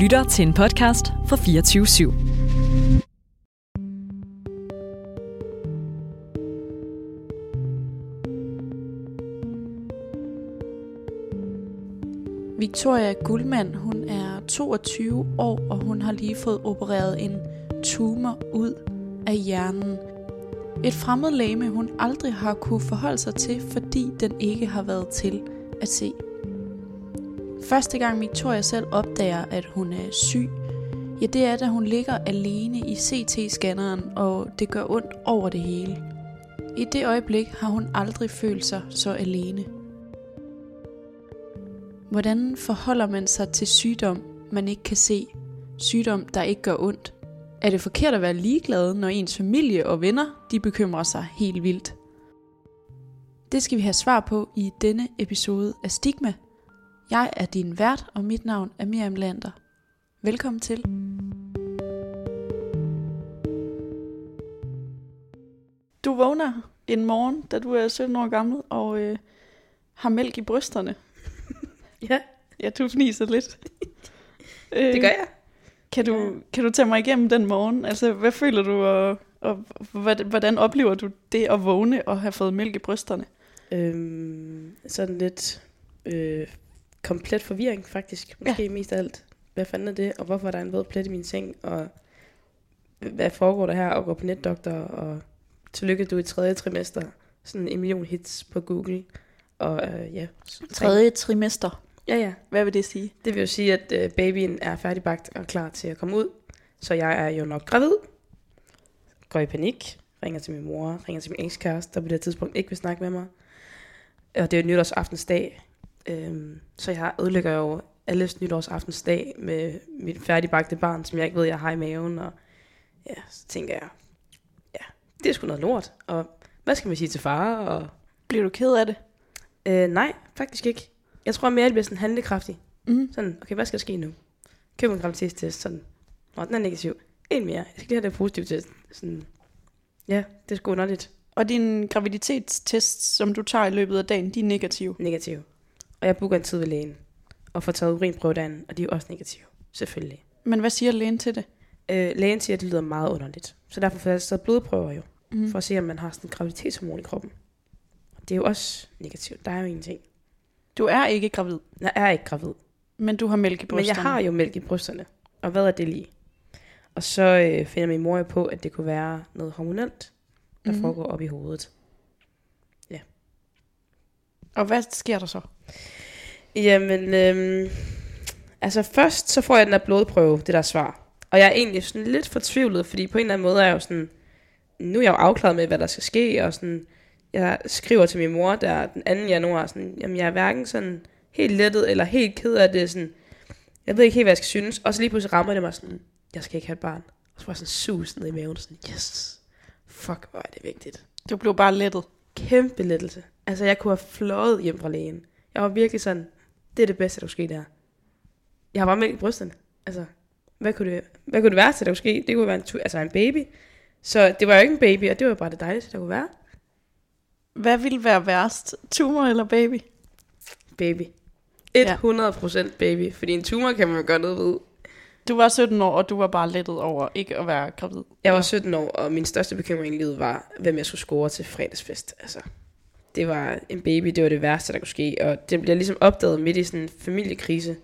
lytter til en podcast fra 24 /7. Victoria Guldmand, hun er 22 år, og hun har lige fået opereret en tumor ud af hjernen. Et fremmed læge, hun aldrig har kunne forholde sig til, fordi den ikke har været til at se. Første gang Victoria selv opdager, at hun er syg, ja det er da hun ligger alene i CT-scanneren, og det gør ondt over det hele. I det øjeblik har hun aldrig følt sig så alene. Hvordan forholder man sig til sygdom, man ikke kan se? Sygdom, der ikke gør ondt? Er det forkert at være ligeglad, når ens familie og venner, de bekymrer sig helt vildt? Det skal vi have svar på i denne episode af Stigma. Jeg er din vært, og mit navn er Miriam Lander. Velkommen til. Du vågner en morgen, da du er 17 år gammel, og øh, har mælk i brysterne. Ja, Ja, du fniser lidt. det gør jeg. Kan du, kan du tage mig igennem den morgen? Altså, hvad føler du, og, og hvordan, hvordan oplever du det at vågne og have fået mælk i brysterne? Øhm, sådan lidt øh, komplet forvirring faktisk. Måske ja. mest af alt. Hvad fanden er det, og hvorfor er der en våd plet i min seng, og hvad foregår der her, og går på netdoktor, og tillykke, du er i tredje trimester. Sådan en million hits på Google. Og øh, ja. Tredje trimester. Ja, ja. Hvad vil det sige? Det vil jo sige, at øh, babyen er færdigbagt og klar til at komme ud. Så jeg er jo nok gravid. Går i panik. Ringer til min mor. Ringer til min ekskæreste, der på det tidspunkt ikke vil snakke med mig. Og det er jo nytårsaftensdag. Øhm, så jeg ødelægger jo alles nytårsaftensdag med mit færdigbagte barn, som jeg ikke ved, jeg har i maven. Og ja, så tænker jeg, ja, det er sgu noget lort. Og hvad skal man sige til far? Og, Bliver du ked af det? øh, nej, faktisk ikke. Jeg tror mere, at jeg bliver sådan handlekraftig. Mm. Sådan, okay, hvad skal der ske nu? Køb en graviditetstest, sådan. Nå, den er negativ. En mere. Jeg skal lige have det positive test. Sådan. Ja, det er sgu underligt. Og din graviditetstest, som du tager i løbet af dagen, de er negative. Negativ. Og jeg booker en tid ved lægen. Og får taget urinprøve derinde, og de er også negative. Selvfølgelig. Men hvad siger lægen til det? Øh, lægen siger, at det lyder meget underligt. Så derfor får jeg taget blodprøver jo. Mm. For at se, om man har sådan en graviditetshormon i kroppen. Det er jo også negativt. Der er jo ingenting. Du er ikke gravid, Jeg er ikke gravid. men du har mælk i brysterne. Men jeg har jo mælk i brysterne. Og hvad er det lige? Og så øh, finder min mor jo på, at det kunne være noget hormonelt, der mm. foregår op i hovedet. Og hvad sker der så? Jamen, øhm, altså først så får jeg den der blodprøve, det der svar. Og jeg er egentlig sådan lidt fortvivlet, fordi på en eller anden måde er jeg jo sådan, nu er jeg jo afklaret med, hvad der skal ske, og sådan, jeg skriver til min mor der den 2. januar, sådan, jamen jeg er hverken sådan helt lettet eller helt ked af det, sådan, jeg ved ikke helt, hvad jeg skal synes. Og så lige pludselig rammer det mig sådan, jeg skal ikke have et barn. Og så får jeg sådan sus ned i maven, sådan, yes, fuck, hvor er det vigtigt. Du blev bare lettet. Kæmpe lettelse. Altså, jeg kunne have fløjet hjem fra lægen. Jeg var virkelig sådan, det er det bedste, der kunne ske der. Jeg har bare mælk i brysterne. Altså, hvad kunne det, hvad kunne det være til, der kunne ske? Det kunne være en, altså en baby. Så det var jo ikke en baby, og det var bare det dejligste, der kunne være. Hvad ville være værst? Tumor eller baby? Baby. Ja. 100% baby, fordi en tumor kan man jo gøre noget ved. Du var 17 år, og du var bare lettet over ikke at være gravid. Jeg var 17 år, og min største bekymring i livet var, hvem jeg skulle score til fredagsfest. Altså, det var en baby, det var det værste, der kunne ske. Og det bliver ligesom opdaget midt i sådan en familiekrise.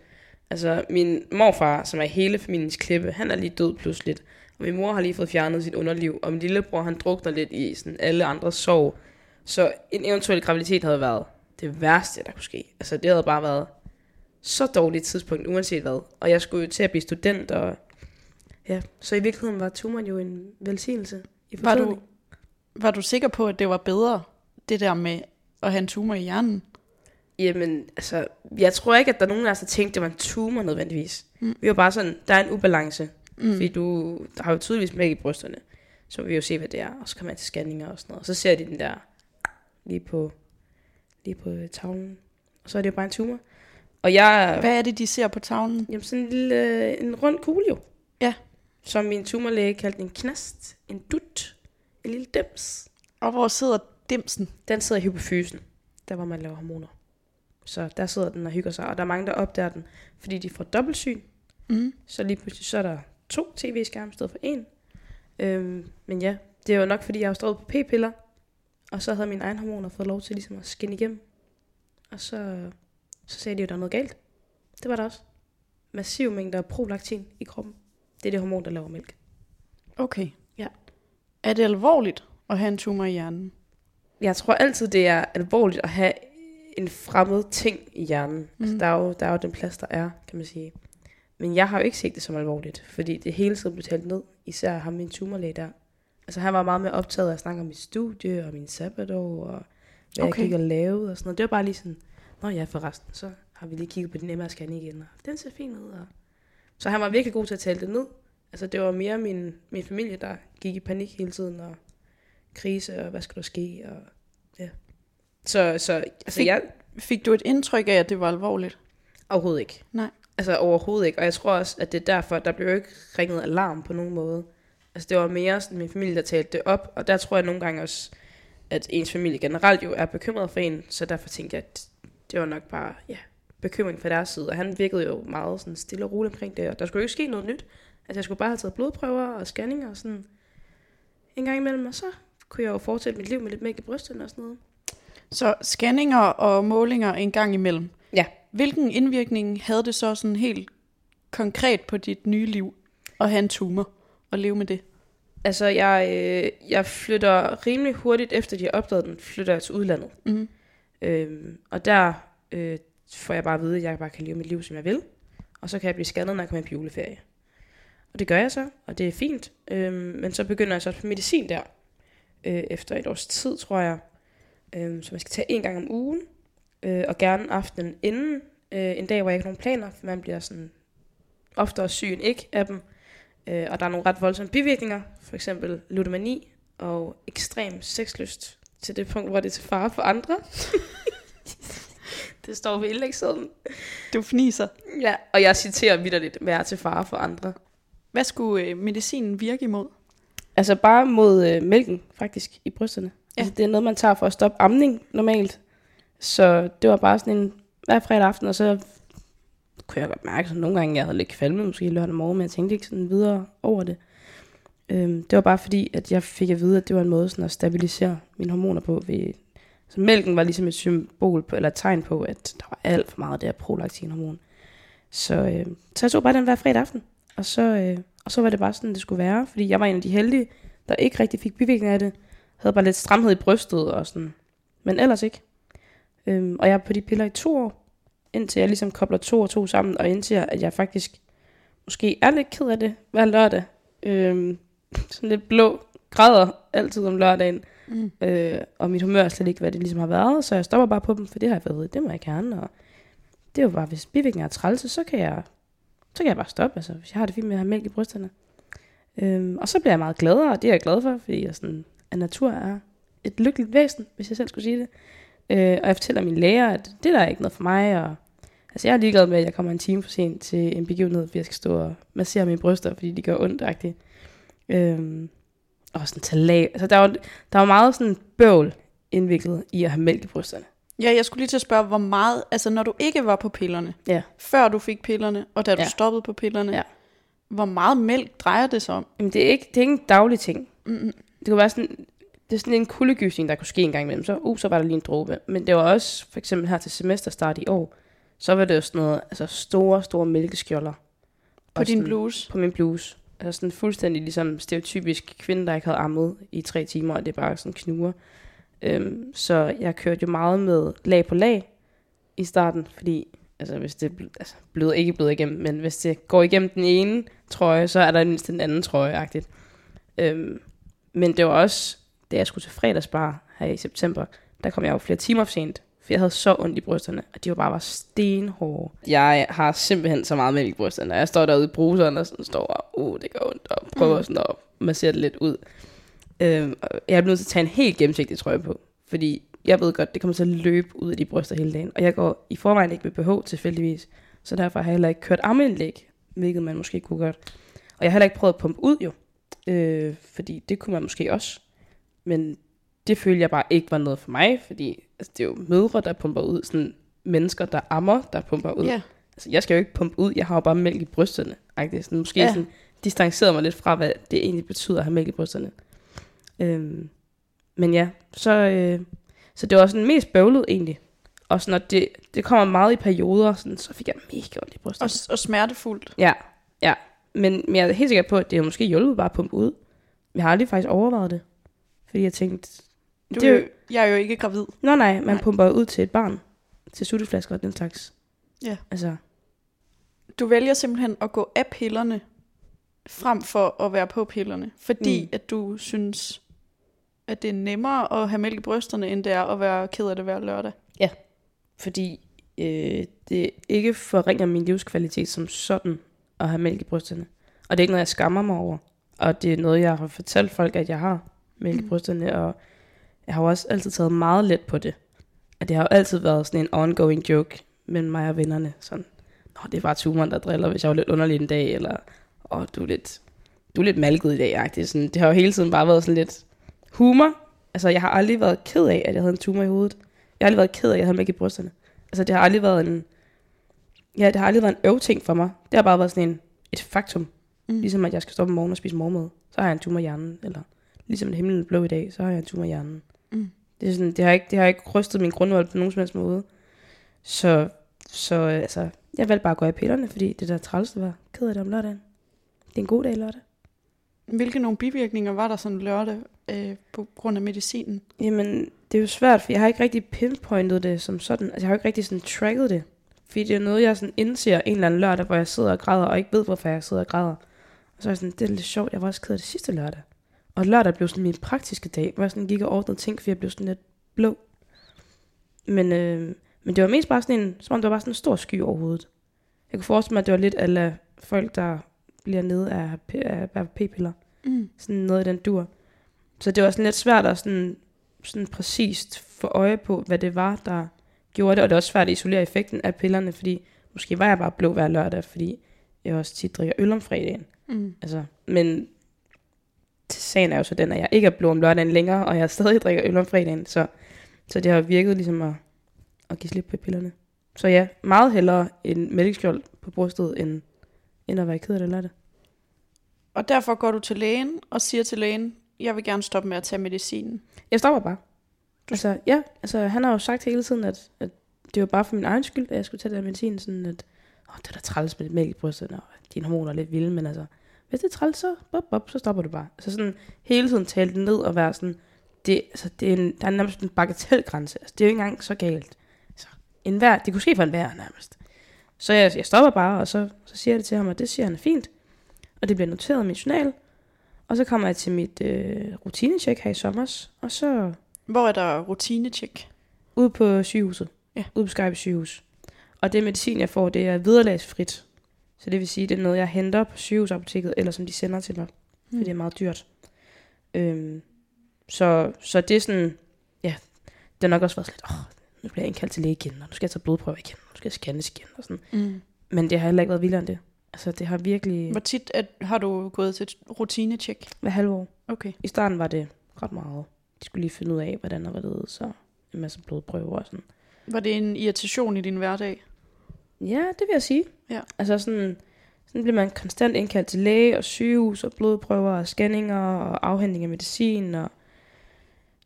Altså, min morfar, som er hele familiens klippe, han er lige død pludseligt. Og min mor har lige fået fjernet sit underliv, og min lillebror, han drukner lidt i sådan alle andres sorg. Så en eventuel graviditet havde været det værste, der kunne ske. Altså, det havde bare været så dårligt tidspunkt, uanset hvad. Og jeg skulle jo til at blive student, og ja, så i virkeligheden var tumoren jo en velsignelse. I Var du, var du sikker på, at det var bedre, det der med at have en tumor i hjernen? Jamen, altså, jeg tror ikke, at der er nogen af os, der tænkte, det var en tumor nødvendigvis. Mm. Vi var bare sådan, der er en ubalance, mm. fordi du der har jo tydeligvis mælk i brysterne. Så vi jo se, hvad det er, og så kommer jeg til scanninger og sådan noget. Og så ser de den der lige på, lige på øh, tavlen, og så er det jo bare en tumor. Og jeg, Hvad er det, de ser på tavlen? jamen sådan en lille, øh, en rund kugle jo. Ja. Som min tumorlæge kaldte en knast, en dut, en lille dims. Og hvor sidder dimsen? Den sidder i hypofysen, der hvor man laver hormoner. Så der sidder den og hygger sig, og der er mange, der opdager den, fordi de får dobbeltsyn. Mm. Så lige pludselig så er der to tv-skærme i stedet for en. Øhm, men ja, det er jo nok fordi, jeg har stået på p-piller. Og så havde mine egne hormoner fået lov til ligesom at skinne igennem. Og så, så sagde de jo, der er noget galt. Det var der også. Massiv mængder prolaktin i kroppen. Det er det hormon, der laver mælk. Okay. Ja. Er det alvorligt at have en tumor i hjernen? Jeg tror altid, det er alvorligt at have en fremmed ting i hjernen. Mm. Altså, der, er jo, der er jo den plads, der er, kan man sige. Men jeg har jo ikke set det som alvorligt, fordi det hele tiden blev talt ned. Især ham min tumorlæge der. Altså han var meget mere optaget af at snakke om mit studie og min sabbatår og hvad. Okay. jeg gik og lavede og sådan noget. Det var bare lige sådan, nå ja forresten, så har vi lige kigget på din MR-scan igen, og den ser fin ud. Og... Så han var virkelig god til at tale det ned. Altså det var mere min, min familie, der gik i panik hele tiden, og krise, og hvad skal der ske, og ja. Så, så altså Fik- jeg, Fik du et indtryk af, at det var alvorligt? Overhovedet ikke. Nej. Altså overhovedet ikke. Og jeg tror også, at det er derfor, der blev jo ikke ringet alarm på nogen måde. Altså det var mere sådan min familie, der talte det op. Og der tror jeg nogle gange også, at ens familie generelt jo er bekymret for en. Så derfor tænkte jeg, at det var nok bare ja, bekymring fra deres side. Og han virkede jo meget sådan stille og roligt omkring det. Og der skulle jo ikke ske noget nyt. Altså jeg skulle bare have taget blodprøver og scanninger og sådan en gang imellem. Og så kunne jeg jo fortsætte mit liv med lidt mælk i brysterne og sådan noget. Så scanninger og målinger en gang imellem. Ja. Hvilken indvirkning havde det så sådan helt konkret på dit nye liv at have en tumor og leve med det? Altså jeg, øh, jeg flytter rimelig hurtigt efter de har opdaget den, flytter jeg til udlandet. Mm. Øhm, og der øh, får jeg bare at vide, at jeg bare kan leve mit liv, som jeg vil. Og så kan jeg blive scannet, når jeg kommer på juleferie. Og det gør jeg så, og det er fint. Øhm, men så begynder jeg så på medicin der. Øh, efter et års tid, tror jeg. Øhm, så man skal tage en gang om ugen. Øh, og gerne aftenen inden. Øh, en dag, hvor jeg ikke har nogen planer, for man bliver sådan oftere syg end ikke af dem. Øh, og der er nogle ret voldsomme bivirkninger. For eksempel ludomani og ekstrem sexlyst. Til det punkt, hvor det er til fare for andre. det står ved indlægssiden. Du fniser. Ja, og jeg citerer vidderligt, hvad er til fare for andre. Hvad skulle øh, medicinen virke imod? Altså bare mod øh, mælken, faktisk, i brysterne. Ja. Altså, det er noget, man tager for at stoppe amning normalt. Så det var bare sådan en hver fredag aften, og så kunne jeg godt mærke, at nogle gange jeg havde lidt kvalme, måske lørdag morgen, men jeg tænkte ikke sådan videre over det. Øhm, det var bare fordi, at jeg fik at vide, at det var en måde sådan at stabilisere mine hormoner på. Ved, så mælken var ligesom et symbol på, eller et tegn på, at der var alt for meget af det her prolaktinhormon. Så, øh, så jeg så bare den hver fredag aften. Og så, øh, og så var det bare sådan, det skulle være. Fordi jeg var en af de heldige, der ikke rigtig fik bivirkninger af det. Havde bare lidt stramhed i brystet og sådan. Men ellers ikke. Øhm, og jeg er på de piller i to år. Indtil jeg ligesom kobler to og to sammen. Og indtil at jeg faktisk måske er lidt ked af det hver lørdag. Øhm, sådan lidt blå græder altid om lørdagen. Mm. Øh, og mit humør er slet ikke, hvad det ligesom har været. Så jeg stopper bare på dem, for det har jeg fået vide, det må jeg gerne. Og det er jo bare, hvis bivirkninger er trælse, så kan jeg, så kan jeg bare stoppe. Altså, hvis jeg har det fint med at have mælk i brysterne. Øhm, og så bliver jeg meget gladere, og det er jeg glad for, fordi jeg sådan, at natur er et lykkeligt væsen, hvis jeg selv skulle sige det. Øh, og jeg fortæller mine læger, at det der er ikke noget for mig, og altså jeg er ligeglad med, at jeg kommer en time for sent til en begivenhed, fordi jeg skal stå og massere mine bryster, fordi de gør ondt -agtigt. Øhm, og sådan tage lag. Altså der var, der var meget sådan bøvl indviklet i at have mælk i brysterne. Ja, jeg skulle lige til at spørge, hvor meget, altså når du ikke var på pillerne, Ja. før du fik pillerne, og da du Ja. stoppede på pillerne, Ja. hvor meget mælk drejer det sig om? Jamen det er ikke, det er ikke en daglig ting. Mm-mm. Det kunne være sådan, det er sådan en kuldegysning, der kunne ske en gang imellem. Så, uh, så var der lige en dråbe. Men det var også, for eksempel her til semesterstart i år, så var det jo sådan noget, altså store, store mælkeskjolder. På Og din sådan- bluse? På min bluse. Altså sådan fuldstændig ligesom stereotypisk kvinde, der ikke havde ammet i tre timer, og det bare sådan knuger. Øhm, så jeg kørte jo meget med lag på lag i starten, fordi altså, hvis det altså, bløder ikke bløder igennem, men hvis det går igennem den ene trøje, så er der mindst den anden trøje-agtigt. Øhm, men det var også, da jeg skulle til fredagsbar her i september, der kom jeg jo flere timer for sent, for jeg havde så ondt i brysterne, og de var bare var stenhårde. Jeg har simpelthen så meget mælk i brysterne, og jeg står derude i bruseren og sådan står og, uh, det gør ondt, og prøver mm. sådan at massere det lidt ud. Og jeg er nødt til at tage en helt gennemsigtig trøje på, fordi jeg ved godt, det kommer til at løbe ud af de bryster hele dagen, og jeg går i forvejen ikke med BH tilfældigvis, så derfor har jeg heller ikke kørt armindlæg, hvilket man måske kunne godt. Og jeg har heller ikke prøvet at pumpe ud jo, øh, fordi det kunne man måske også, men det følte jeg bare ikke var noget for mig, fordi altså, det er jo mødre, der pumper ud, sådan mennesker, der ammer, der pumper ud. Ja. Altså, jeg skal jo ikke pumpe ud, jeg har jo bare mælk i brysterne. Ej, sådan, måske ja. sådan, distanceret mig lidt fra, hvad det egentlig betyder at have mælk i brysterne. Øhm, men ja, så, øh, så det var sådan mest bøvlet egentlig. Og sådan, når det, det kommer meget i perioder, sådan, så fik jeg mega ondt i brysterne. Og, og smertefuldt. Ja, ja. Men, men jeg er helt sikker på, at det er måske hjulpet bare at pumpe ud. Jeg har aldrig faktisk overvejet det. Fordi jeg tænkte, Du, det er jo, Jeg er jo ikke gravid. Nå nej, man Nej. pumper ud til et barn. Til sutteflasker og den slags. Ja. Altså, Du vælger simpelthen at gå af pillerne, frem for at være på pillerne. Fordi. Mm. at du synes, at det er nemmere at have mælk i brysterne, end det er at være ked af det hver lørdag. fordi øh, det ikke forringer min livskvalitet som sådan at have mælk i brysterne. Og det er ikke noget, jeg skammer mig over. Og det er noget, jeg har fortalt folk, at jeg har mælk i Mm. brysterne. Og jeg har jo også altid taget meget let på det. At det har jo altid været sådan en ongoing joke mellem mig og vennerne. Sådan, Nå, det er bare tumoren, der driller, hvis jeg var lidt underlig en dag, eller åh, du er lidt, du er lidt malket i dag. Det, sådan, det har jo hele tiden bare været sådan lidt humor. Altså, jeg har aldrig været ked af, at jeg havde en tumor i hovedet. Jeg har aldrig været ked af, at jeg havde mælk i brysterne. Altså, det har aldrig været en... Ja, det har aldrig været en øvting for mig. Det har bare været sådan en, et faktum. Mm. Ligesom at jeg skal stoppe om morgenen og spise morgenmad. Så har jeg en tumor i hjernen. Eller ligesom at himlen er blå i dag, så har jeg en tumor i hjernen. Mm. Det, er sådan, det, har ikke, det har ikke rystet min grundvold på nogen som helst måde. Så, så altså, jeg valgte bare at gå af pillerne, fordi det der træls, var ked af det om lørdagen. Det er en god dag lørdag. Hvilke nogle bivirkninger var der sådan lørdag øh, på grund af medicinen? Jamen, det er jo svært, for jeg har ikke rigtig pinpointet det som sådan. Altså, jeg har ikke rigtig sådan tracket det. Fordi det er noget, jeg sådan indser en eller anden lørdag, hvor jeg sidder og græder, og ikke ved, hvorfor jeg sidder og græder. Og så er jeg sådan, det er lidt sjovt, jeg var også ked af det sidste lørdag. Og lørdag blev sådan min praktiske dag, hvor jeg sådan gik og ordnede ting, fordi jeg blev sådan lidt blå. Men, øh, men det var mest bare sådan en, som om det var bare sådan en stor sky overhovedet. Jeg kunne forestille mig, at det var lidt af folk, der bliver nede af, af, af p-piller. Mm. Sådan noget i den dur. Så det var sådan lidt svært at sådan, sådan præcist få øje på, hvad det var, der gjorde det. Og det er også svært at isolere effekten af pillerne, fordi måske var jeg bare blå hver lørdag, fordi jeg også tit drikker øl om fredagen. Mm. Altså, men sagen er jo så den, at jeg ikke er blå om lørdagen længere, og jeg stadig drikker øl om fredagen. Så, så det har virket ligesom at, at give slip på pillerne. Så ja, meget hellere en mælkeskjold på brystet, end, end at være ked af det lørdag. Og derfor går du til lægen og siger til lægen, jeg vil gerne stoppe med at tage medicinen. Jeg stopper bare. Altså, ja, altså, han har jo sagt hele tiden, at, at det var bare for min egen skyld, at jeg skulle tage her medicin, sådan at, åh, det er da træls med mælk i brystet, og dine hormoner er lidt vilde, men altså, hvis det er træls, så, bop, bop, så stopper du bare. Altså sådan, hele tiden tale det ned og være sådan, det, altså, det er en, der er nærmest en bagatelgrænse, altså, det er jo ikke engang så galt. Altså, en hver, det kunne ske for en hver nærmest. Så jeg, jeg stopper bare, og så, så siger jeg det til ham, og det siger han er fint, og det bliver noteret i min journal, og så kommer jeg til mit øh, rutinecheck her i sommer, og så Hvor er der rutinecheck? Ude på sygehuset. Ja. Ude på Skype sygehus. Og det medicin, jeg får, det er vederlagsfrit. Så det vil sige, det er noget, jeg henter på sygehusapoteket, eller som de sender til mig. Mm. For det er meget dyrt. Øhm, så, så det er sådan, ja, det har nok også været sådan lidt, åh, nu bliver jeg indkaldt til læge igen, og nu skal jeg tage blodprøver igen, og nu skal jeg scannes igen, og sådan. Mm. Men det har heller ikke været vildere end det. Altså, det har virkelig Hvor tit at, har du gået til et rutinecheck? været halve år. Okay. I starten var det ret meget. De skulle lige finde ud af, hvordan der var det, så en masse blodprøver og sådan. Var det en irritation i din hverdag? Ja, det vil jeg sige. Ja. Altså sådan, sådan bliver man konstant indkaldt til læge og sygehus og blodprøver og scanninger og afhentning af medicin og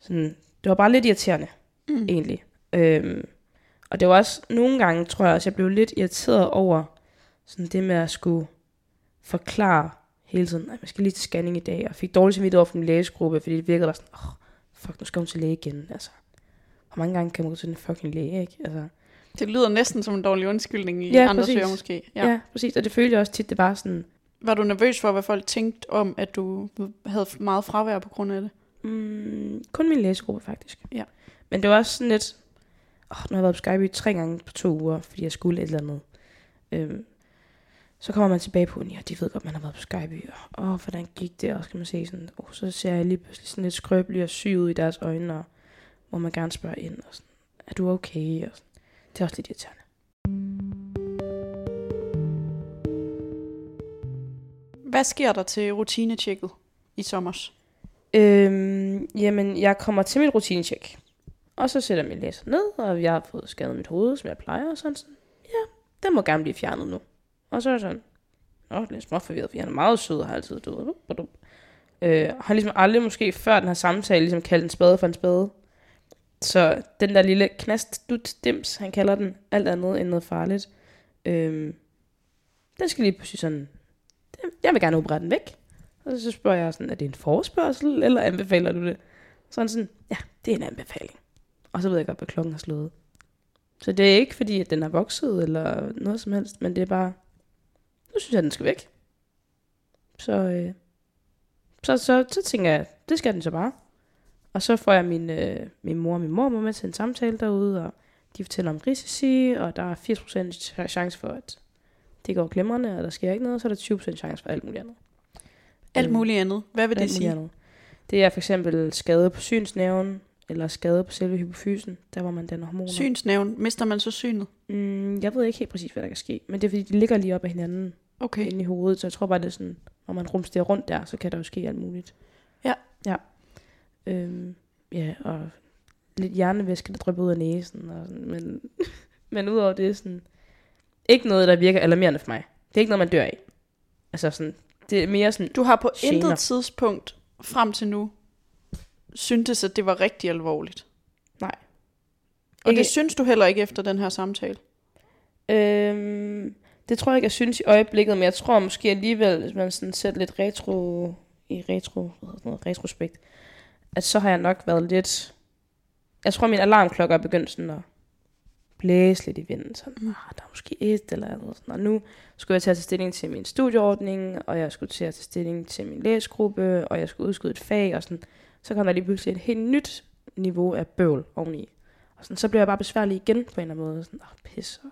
sådan. Det var bare lidt irriterende, Mm. egentlig. Øhm, og det var også nogle gange, tror jeg også, jeg blev lidt irriteret over sådan det med at skulle forklare hele tiden, at jeg skal lige til scanning i dag, og fik dårlig samvittighed over for min lægesgruppe, fordi det virkede bare sådan, oh, fuck, nu skal hun til læge igen, altså. Hvor mange gange kan man gå til en fucking læge, ikke? Altså, Det lyder næsten som en dårlig undskyldning i Ja, andre søger måske. ja. ja, præcis, og det følte jeg også tit, det var sådan, Var du nervøs for, hvad folk tænkte om, at du havde meget fravær på grund af det? Mm, kun min læsegruppe, faktisk. Ja. Men det var også sådan lidt... Oh, nu har jeg været på Skype tre gange på to uger, fordi jeg skulle et eller andet. Øhm, så kommer man tilbage på, ja, de ved godt, man har været på Skype. Og åh, hvordan gik det? Og så kan man se sådan, oh, så ser jeg lige pludselig sådan lidt skrøbelig og syg ud i deres øjne, og må man gerne spørge ind. Og sådan, er du okay? Og sådan. Det er også lidt irriterende. Hvad sker der til rutinechecket i sommer? Øhm, jamen, jeg kommer til mit rutinecheck. Og så sætter min læser ned, og jeg har fået skadet mit hoved, som jeg plejer, og sådan sådan. Ja, den må gerne blive fjernet nu. Og så er jeg sådan, Nå, det er små forvirret, for han er meget sød og har altid død. Øh, har ligesom aldrig måske før den her samtale ligesom kaldt en spade for en spade. Så den der lille knast dut dims, han kalder den, alt andet end noget farligt. Øh, den skal lige pludselig sådan, jeg vil gerne operere den væk. Og så spørger jeg sådan, er det en forespørgsel, eller anbefaler du det? Så han sådan, ja, det er en anbefaling. Og så ved jeg godt, hvad klokken har slået. Så det er ikke fordi, at den er vokset, eller noget som helst, men det er bare, nu synes jeg, den skal væk. Så, øh, så, så, så tænker jeg, det skal den så bare. Og så får jeg min, øh, min mor og min mormor med til en samtale derude, og de fortæller om risici, og der er 80% chance for, at det går glimrende, og der sker ikke noget, så er der 20% chance for alt muligt andet. Alt Øhm, muligt andet. Hvad vil det sige? andet. Det er for eksempel skade på synsnerven, eller skade på selve hypofysen, der hvor man danner hormoner. Synsnævn. Mister man så synet? Mm, jeg ved ikke helt præcis, hvad der kan ske, men det er fordi, de ligger lige op ad hinanden Okay. inde i hovedet, så jeg tror bare, det er sådan, når man rumsterer rundt der, så kan der jo ske alt muligt. Ja. Ja. Øhm, ja, og lidt hjernevæske, der drypper ud af næsen, og sådan, men, men udover det er sådan, ikke noget, der virker alarmerende for mig. Det er ikke noget, man dør af. Altså sådan, det er mere sådan, Du har på Gener. intet tidspunkt frem til nu syntes, at det var rigtig alvorligt. Nej. Og Ikke- det synes du heller ikke efter den her samtale. Øhm, det tror jeg ikke, jeg synes i øjeblikket, men jeg tror måske alligevel, hvis man sådan sætter lidt retro i retro, noget, retrospekt, at så har jeg nok været lidt... Jeg tror, min alarmklokke er begyndt sådan at blæse lidt i vinden. Sådan, ah, der er måske et eller andet. Sådan. Og nu skulle jeg til at tage stilling til min studieordning, og jeg skulle til at tage stilling til min læsgruppe, og jeg skulle udskyde et fag, og sådan. Så kom der lige pludselig et helt nyt niveau af bøvl oveni. Og sådan, så blev jeg bare besværlig igen på en eller anden måde. Sådan, åh, pis. Og,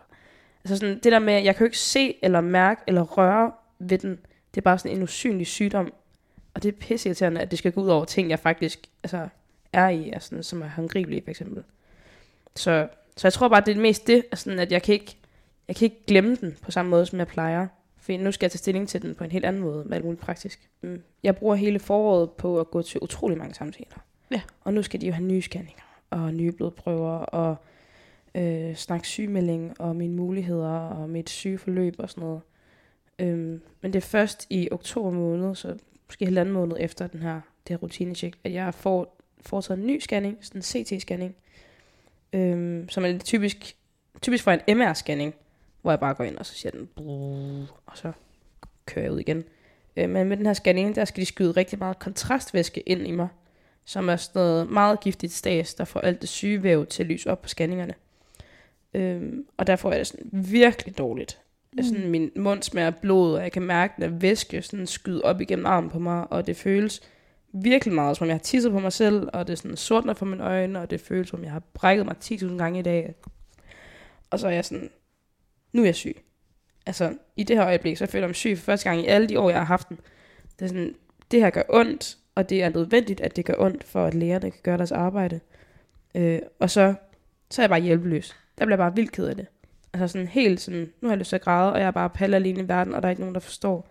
altså sådan, det der med, jeg kan jo ikke se, eller mærke, eller røre ved den. Det er bare sådan en usynlig sygdom. Og det er pisseirriterende, at det skal gå ud over ting, jeg faktisk altså, er i, altså, som er håndgribelige, for eksempel. Så, så jeg tror bare, det er mest det, altså, at jeg kan, ikke, jeg kan ikke glemme den på samme måde, som jeg plejer. For nu skal jeg tage stilling til den på en helt anden måde, med alt muligt praktisk. Mm. Jeg bruger hele foråret på at gå til utrolig mange samtaler. Ja. Og nu skal de jo have nye scanninger, og nye blodprøver, og øh, snakke sygemelding, og mine muligheder, og mit sygeforløb og sådan noget. Øhm, men det er først i oktober måned, så måske halvanden måned efter den her, det her rutinecheck, at jeg får foretaget en ny scanning, sådan en CT-scanning, øhm, som er lidt typisk, typisk for en MR-scanning, hvor jeg bare går ind, og så siger den, og så kører jeg ud igen. Øh, men med den her scanning, der skal de skyde rigtig meget kontrastvæske ind i mig, som er sådan noget meget giftigt stas, der får alt det sygevæv til at lyse op på scanningerne. Øhm, og der får jeg det sådan virkelig dårligt. Mm. Sådan, min mund smager blod, og jeg kan mærke, at væske sådan skyder op igennem armen på mig, og det føles virkelig meget, som om jeg har tisset på mig selv, og det er sådan sortner for mine øjne, og det føles som om jeg har brækket mig 10.000 gange i dag. Og så er jeg sådan, nu er jeg syg. Altså, i det her øjeblik, så føler jeg mig syg for første gang i alle de år, jeg har haft den. Det er sådan, det her gør ondt, og det er nødvendigt, at det gør ondt, for at lærerne kan gøre deres arbejde. Øh, og så, så er jeg bare hjælpeløs. Der bliver jeg bare vildt ked af det. Altså sådan helt sådan, nu har jeg lyst til at græde, og jeg er bare palle alene i verden, og der er ikke nogen, der forstår,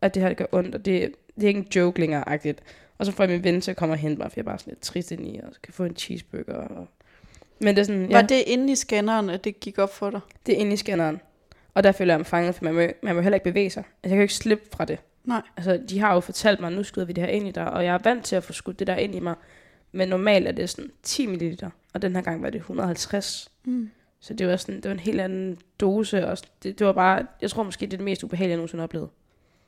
at det her det gør ondt, og det, det er ikke en joke længere-agtigt. Og så får jeg min ven til at komme og hente mig, for jeg er bare sådan lidt trist ind i, og så kan få en cheeseburger. Og... Men det er sådan, Var det inde i scanneren, at det gik op for dig? det er inde i scanneren. Og der føler jeg mig fanget, for man må, man må heller ikke bevæge sig. Altså, jeg kan jo ikke slippe fra det. Nej. Altså, de har jo fortalt mig, at nu skyder vi det her ind i dig, og jeg er vant til at få skudt det der ind i mig. Men normalt er det sådan 10 ml, og den her gang var det 150. Mm. Så det var sådan, det var en helt anden dose, og det, det var bare, jeg tror måske, det er det mest ubehagelige, jeg nogensinde har oplevet.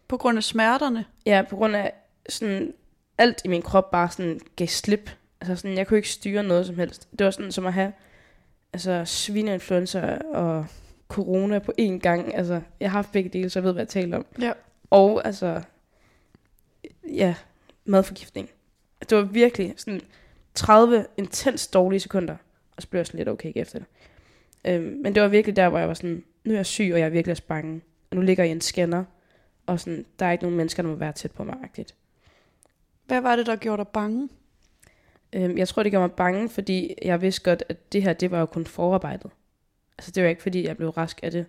På grund af smerterne? Ja, på grund af sådan, alt i min krop bare sådan gav slip. Altså sådan, jeg kunne ikke styre noget som helst. Det var sådan som at have altså, svineinfluenza og corona på én gang. Altså, jeg har haft begge dele, så jeg ved, hvad jeg taler om. Ja. Og altså, ja, madforgiftning. Det var virkelig sådan 30 intens dårlige sekunder, og så blev jeg sådan lidt okay efter det. Øhm, men det var virkelig der, hvor jeg var sådan, nu er jeg syg, og jeg er virkelig også bange. Og nu ligger jeg i en scanner, og sådan, der er ikke nogen mennesker, der må være tæt på mig. -agtigt. Hvad var det, der gjorde dig bange? Øhm, jeg tror, det gjorde mig bange, fordi jeg vidste godt, at det her, det var jo kun forarbejdet. Altså, det var ikke, fordi jeg blev rask af det.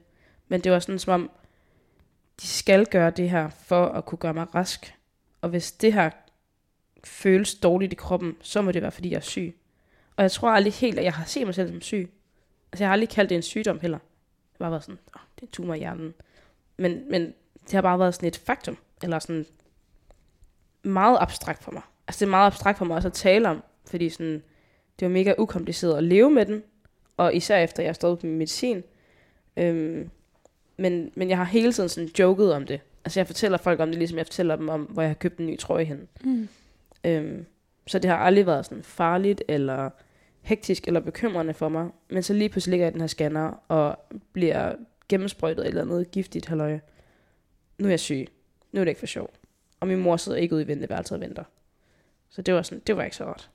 Men det var sådan, som om, de skal gøre det her, for at kunne gøre mig rask. Og hvis det her føles dårligt i kroppen, så må det være, fordi jeg er syg. Og jeg tror aldrig helt, at jeg har set mig selv som syg. Altså, jeg har aldrig kaldt det en sygdom heller. Det bare været sådan, oh, det er en tumor i hjernen. Men, men det har bare været sådan et faktum, eller sådan meget abstrakt for mig. Altså det er meget abstrakt for mig også at tale om, fordi sådan, det var mega ukompliceret at leve med den, og især efter jeg på min medicin. Øhm, men, men jeg har hele tiden sådan joket om det. Altså jeg fortæller folk om det, ligesom jeg fortæller dem om, hvor jeg har købt en ny trøje hen. Mm. Øhm, så det har aldrig været sådan farligt, eller hektisk, eller bekymrende for mig. Men så lige pludselig ligger jeg i den her scanner, og bliver gennemsprøjtet eller noget giftigt, halløj. Nu er jeg syg. Nu er det ikke for sjov. Og min mor sidder ikke ude i venteværelset og venter. Så det var, sådan, det var ikke så rart.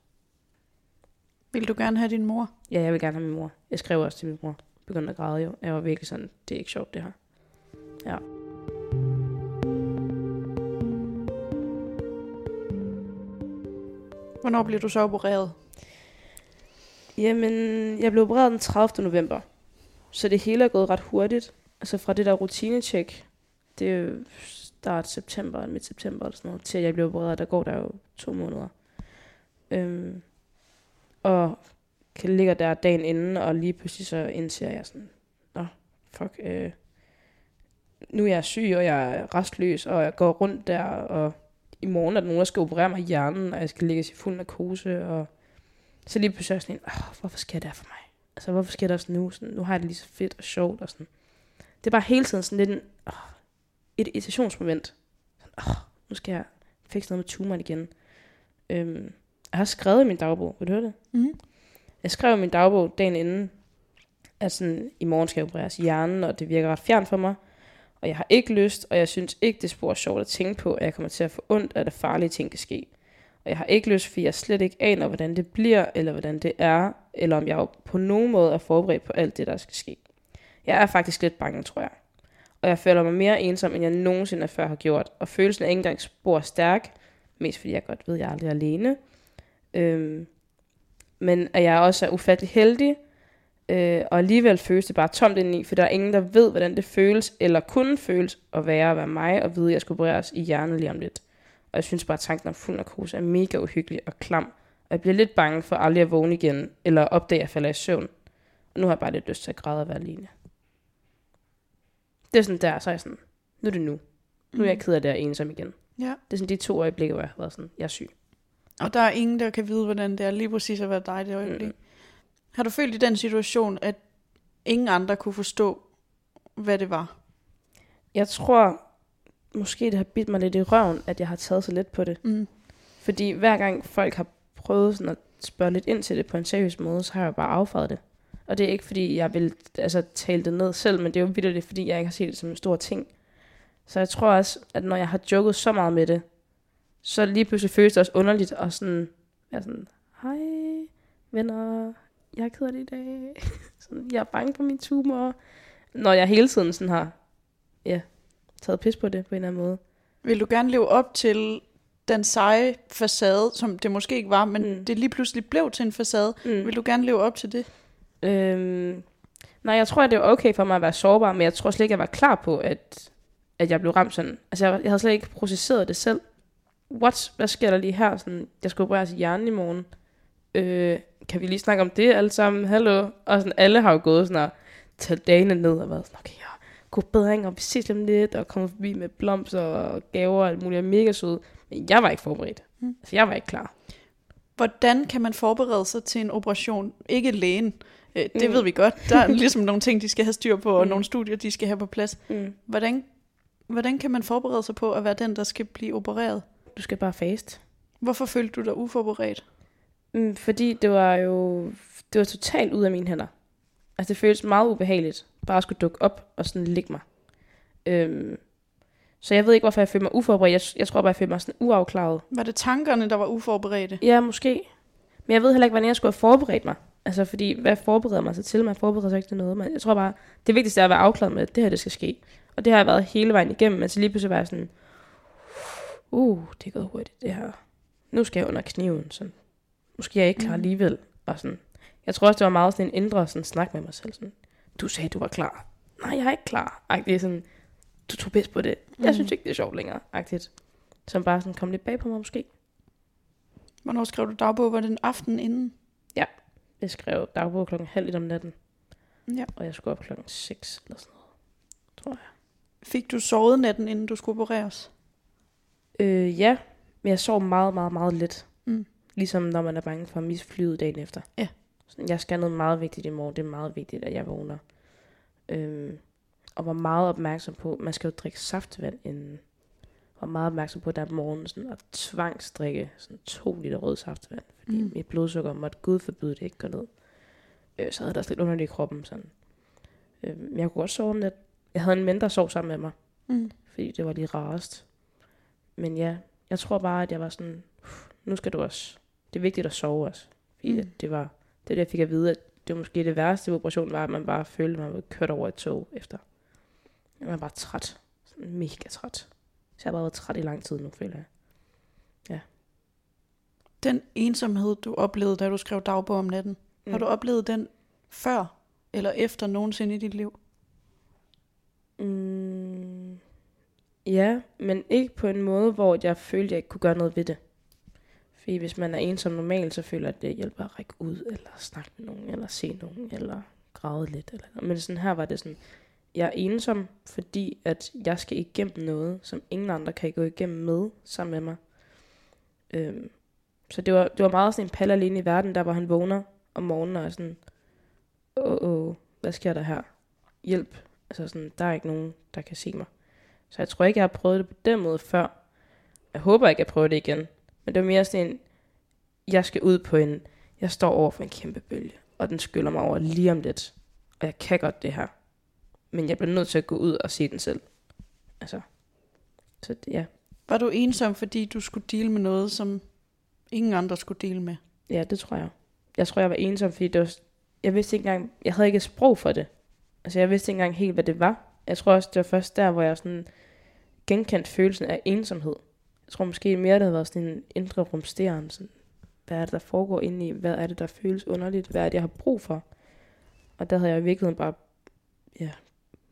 Vil du gerne have din mor? Ja, jeg vil gerne have min mor. Jeg skrev også til min mor. Begyndte at græde jo. Jeg var virkelig sådan, det er ikke sjovt det her. Ja. Hvornår bliver du så opereret? Jamen, jeg blev opereret den 30. november. Så det hele er gået ret hurtigt. Altså fra det der rutinetjek, det er start september, midt september eller sådan noget, til at jeg blev opereret, der går der jo to måneder. Øhm, og kan ligge der dagen inden, og lige pludselig så indser jeg sådan, nå, fuck, øh, nu er jeg syg, og jeg er restløs, og jeg går rundt der, og i morgen er der nogen, der skal operere mig i hjernen, og jeg skal ligge i fuld narkose, og så lige pludselig er jeg sådan, oh, hvorfor sker det her for mig? Altså, hvorfor sker det også nu? Sådan, nu har jeg det lige så fedt og sjovt, og sådan. Det er bare hele tiden sådan lidt en, oh, et irritationsmoment. Sådan, oh, nu skal jeg fikse noget med tumoren igen. Øhm, jeg har skrevet i min dagbog, vil du høre det? Mm. Jeg skrev i min dagbog dagen inden, at sådan, i morgen skal jeg opereres hjernen, og det virker ret fjernt for mig. Og jeg har ikke lyst, og jeg synes ikke, det er spor sjovt at tænke på, at jeg kommer til at få ondt, at der farlige ting kan ske. Og jeg har ikke lyst, fordi jeg slet ikke aner, hvordan det bliver, eller hvordan det er, eller om jeg på nogen måde er forberedt på alt det, der skal ske. Jeg er faktisk lidt bange, tror jeg. Og jeg føler mig mere ensom, end jeg nogensinde før har gjort. Og følelsen er ikke engang spor stærk, mest fordi jeg godt ved, at jeg aldrig er alene. Øhm, men at jeg også er ufattelig heldig, øh, og alligevel føles det bare tomt indeni, for der er ingen, der ved, hvordan det føles, eller kunne føles at være at være mig, og vide, at jeg skulle opereres i hjernen lige om lidt. Og jeg synes bare, at tanken om fuld narkose er mega uhyggelig og klam, og jeg bliver lidt bange for aldrig at vågne igen, eller opdage, at jeg falder i søvn. Og nu har jeg bare lidt lyst til at græde og være alene. Det er sådan der, så er jeg sådan, nu er det nu. Nu er jeg ked af det og ensom igen. Ja. Det er sådan de to øjeblikke, hvor jeg har været sådan, jeg er syg. Og der er ingen, der kan vide, hvordan det er lige præcis at være dig det øjeblik. Mm. Har du følt i den situation, at ingen andre kunne forstå, hvad det var? Jeg tror, måske det har bidt mig lidt i røven, at jeg har taget så let på det. Mm. Fordi hver gang folk har prøvet sådan at spørge lidt ind til det på en seriøs måde, så har jeg bare affredet det. Og det er ikke fordi, jeg vil altså, tale det ned selv, men det er jo vildt, fordi jeg ikke har set det som en stor ting. Så jeg tror også, at når jeg har joket så meget med det, så lige pludselig føles det også underligt, og sådan, jeg er sådan, hej venner, jeg er ked af det i dag. sådan, jeg er bange for min tumor. Når jeg hele tiden sådan har, ja, taget pis på det på en eller anden måde. Vil du gerne leve op til den seje facade, som det måske ikke var, men Mm. det lige pludselig blev til en facade? Mm. Vil du gerne leve op til det? Øhm, nej, jeg tror, at det var okay for mig at være sårbar, men jeg tror slet ikke, jeg var klar på, at, at jeg blev ramt sådan. Altså, jeg, jeg havde slet ikke processeret det selv. What? Hvad sker der lige her? Sådan, jeg skal opereres i hjernen i morgen. Øh, kan vi lige snakke om det alle sammen? Hallo? Og sådan, alle har jo gået sådan og taget dagene ned og været sådan, okay, ja, god bedring, og vi ses om lidt, og kommet forbi med blomster og gaver og alt muligt, og mega sød. Men jeg var ikke forberedt. Mm. Altså, jeg var ikke klar. Hvordan kan man forberede sig til en operation? Ikke lægen. Øh, Det mm. ved vi godt. Der er ligesom nogle ting, de skal have styr på, og Mm. nogle studier, de skal have på plads. Mm. Hvordan, hvordan kan man forberede sig på at være den, der skal blive opereret? Du skal bare fast. Hvorfor følte du dig uforberedt? Mm, fordi det var jo det var totalt ud af mine hænder. Altså det føltes meget ubehageligt, bare at skulle dukke op og sådan ligge mig. Øhm, så jeg ved ikke, hvorfor jeg følte mig uforberedt. Jeg, jeg tror bare, jeg følte mig sådan uafklaret. Var det tankerne, der var uforberedte? Ja, måske. Men jeg ved heller ikke, hvordan jeg skulle have forberedt mig. Altså, fordi hvad forbereder man sig til? Man forbereder sig ikke til noget. Men jeg tror bare, det vigtigste er at være afklaret med, at det her, det skal ske. Og det har jeg været hele vejen igennem. Men så lige pludselig var jeg sådan, uh, det er gået hurtigt, det her. Nu skal jeg under kniven. Sådan. Måske er jeg ikke klar Mm. alligevel. Og sådan. Jeg tror også, det var meget sådan en indre sådan, snak med mig selv. Sådan, du sagde, du var klar. Nej, jeg er ikke klar. Er sådan, du tog pis på det. Jeg Mm. synes ikke, det er sjovt længere. Agtigt. Som bare sådan kom lidt bag på mig måske. Hvornår skrev du dagbog? Var det en aften inden? Jeg skrev dagbog klokken halv et om natten. Ja. Og jeg skulle op klokken 6 eller sådan noget, tror jeg. Fik du sovet natten, inden du skulle opereres? Øh, ja, men jeg sov meget, meget, meget lidt. Mm. Ligesom når man er bange for at miste flyet dagen efter. Ja. Sådan, jeg skal noget meget vigtigt i morgen. Det er meget vigtigt, at jeg vågner. Øhm, og var meget opmærksom på, man skal jo drikke saftvand inden. Var meget opmærksom på, at der er morgen sådan at tvangsdrikke sådan to liter rød saftvand. Fordi Mm. mit blodsukker måtte Gud forbyde det ikke går ned. Øh, så havde der også lidt underligt i kroppen. Sådan. Øh, men jeg kunne godt sove om nat. Jeg havde en der sov sammen med mig Mm. fordi det var lige rarest. Men ja, jeg tror bare, at jeg var sådan, "Uff, nu skal du også, det er vigtigt at sove også. Fordi Mm. det var, det er det, jeg fik at vide, at det var måske det værste ved operationen, var, at man bare følte, at man var kørt over et tog efter. Jeg var bare træt. Sådan mega træt. Så jeg har bare været træt i lang tid nu, føler jeg. Den ensomhed, du oplevede, da du skrev dagbog om natten, mm. har du oplevet den før eller efter nogensinde i dit liv? Mm, ja, men ikke på en måde, hvor jeg følte, jeg ikke kunne gøre noget ved det. Fordi hvis man er ensom normalt, så føler jeg, at det hjælper at række ud, eller snakke med nogen, eller se nogen, eller græde lidt. Eller noget. Men sådan her var det sådan, jeg er ensom, fordi at jeg skal igennem noget, som ingen andre kan gå igennem med sammen med mig. Øhm, så det var, det var meget sådan en palle alene i verden, der hvor han vågner om morgenen og er sådan, åh, åh, hvad sker der her? Hjælp. Altså sådan, der er ikke nogen, der kan se mig. Så jeg tror ikke, jeg har prøvet det på den måde før. Jeg håber ikke, jeg prøver det igen. Men det var mere sådan en, jeg skal ud på en, jeg står over for en kæmpe bølge, og den skyller mig over lige om lidt. Og jeg kan godt det her. Men jeg bliver nødt til at gå ud og se den selv. Altså, så det, ja. Var du ensom, fordi du skulle dele med noget, som ingen andre skulle dele med? Ja, det tror jeg. Jeg tror, jeg var ensom, fordi det var, jeg vidste ikke engang, jeg havde ikke et sprog for det. Altså, jeg vidste ikke engang helt, hvad det var. Jeg tror også, det var først der, hvor jeg sådan genkendt følelsen af ensomhed. Jeg tror måske mere, det havde været sådan en indre rumsteren. Sådan, hvad er det, der foregår inde i? Hvad er det, der føles underligt? Hvad er det, jeg har brug for? Og der havde jeg i virkeligheden bare ja,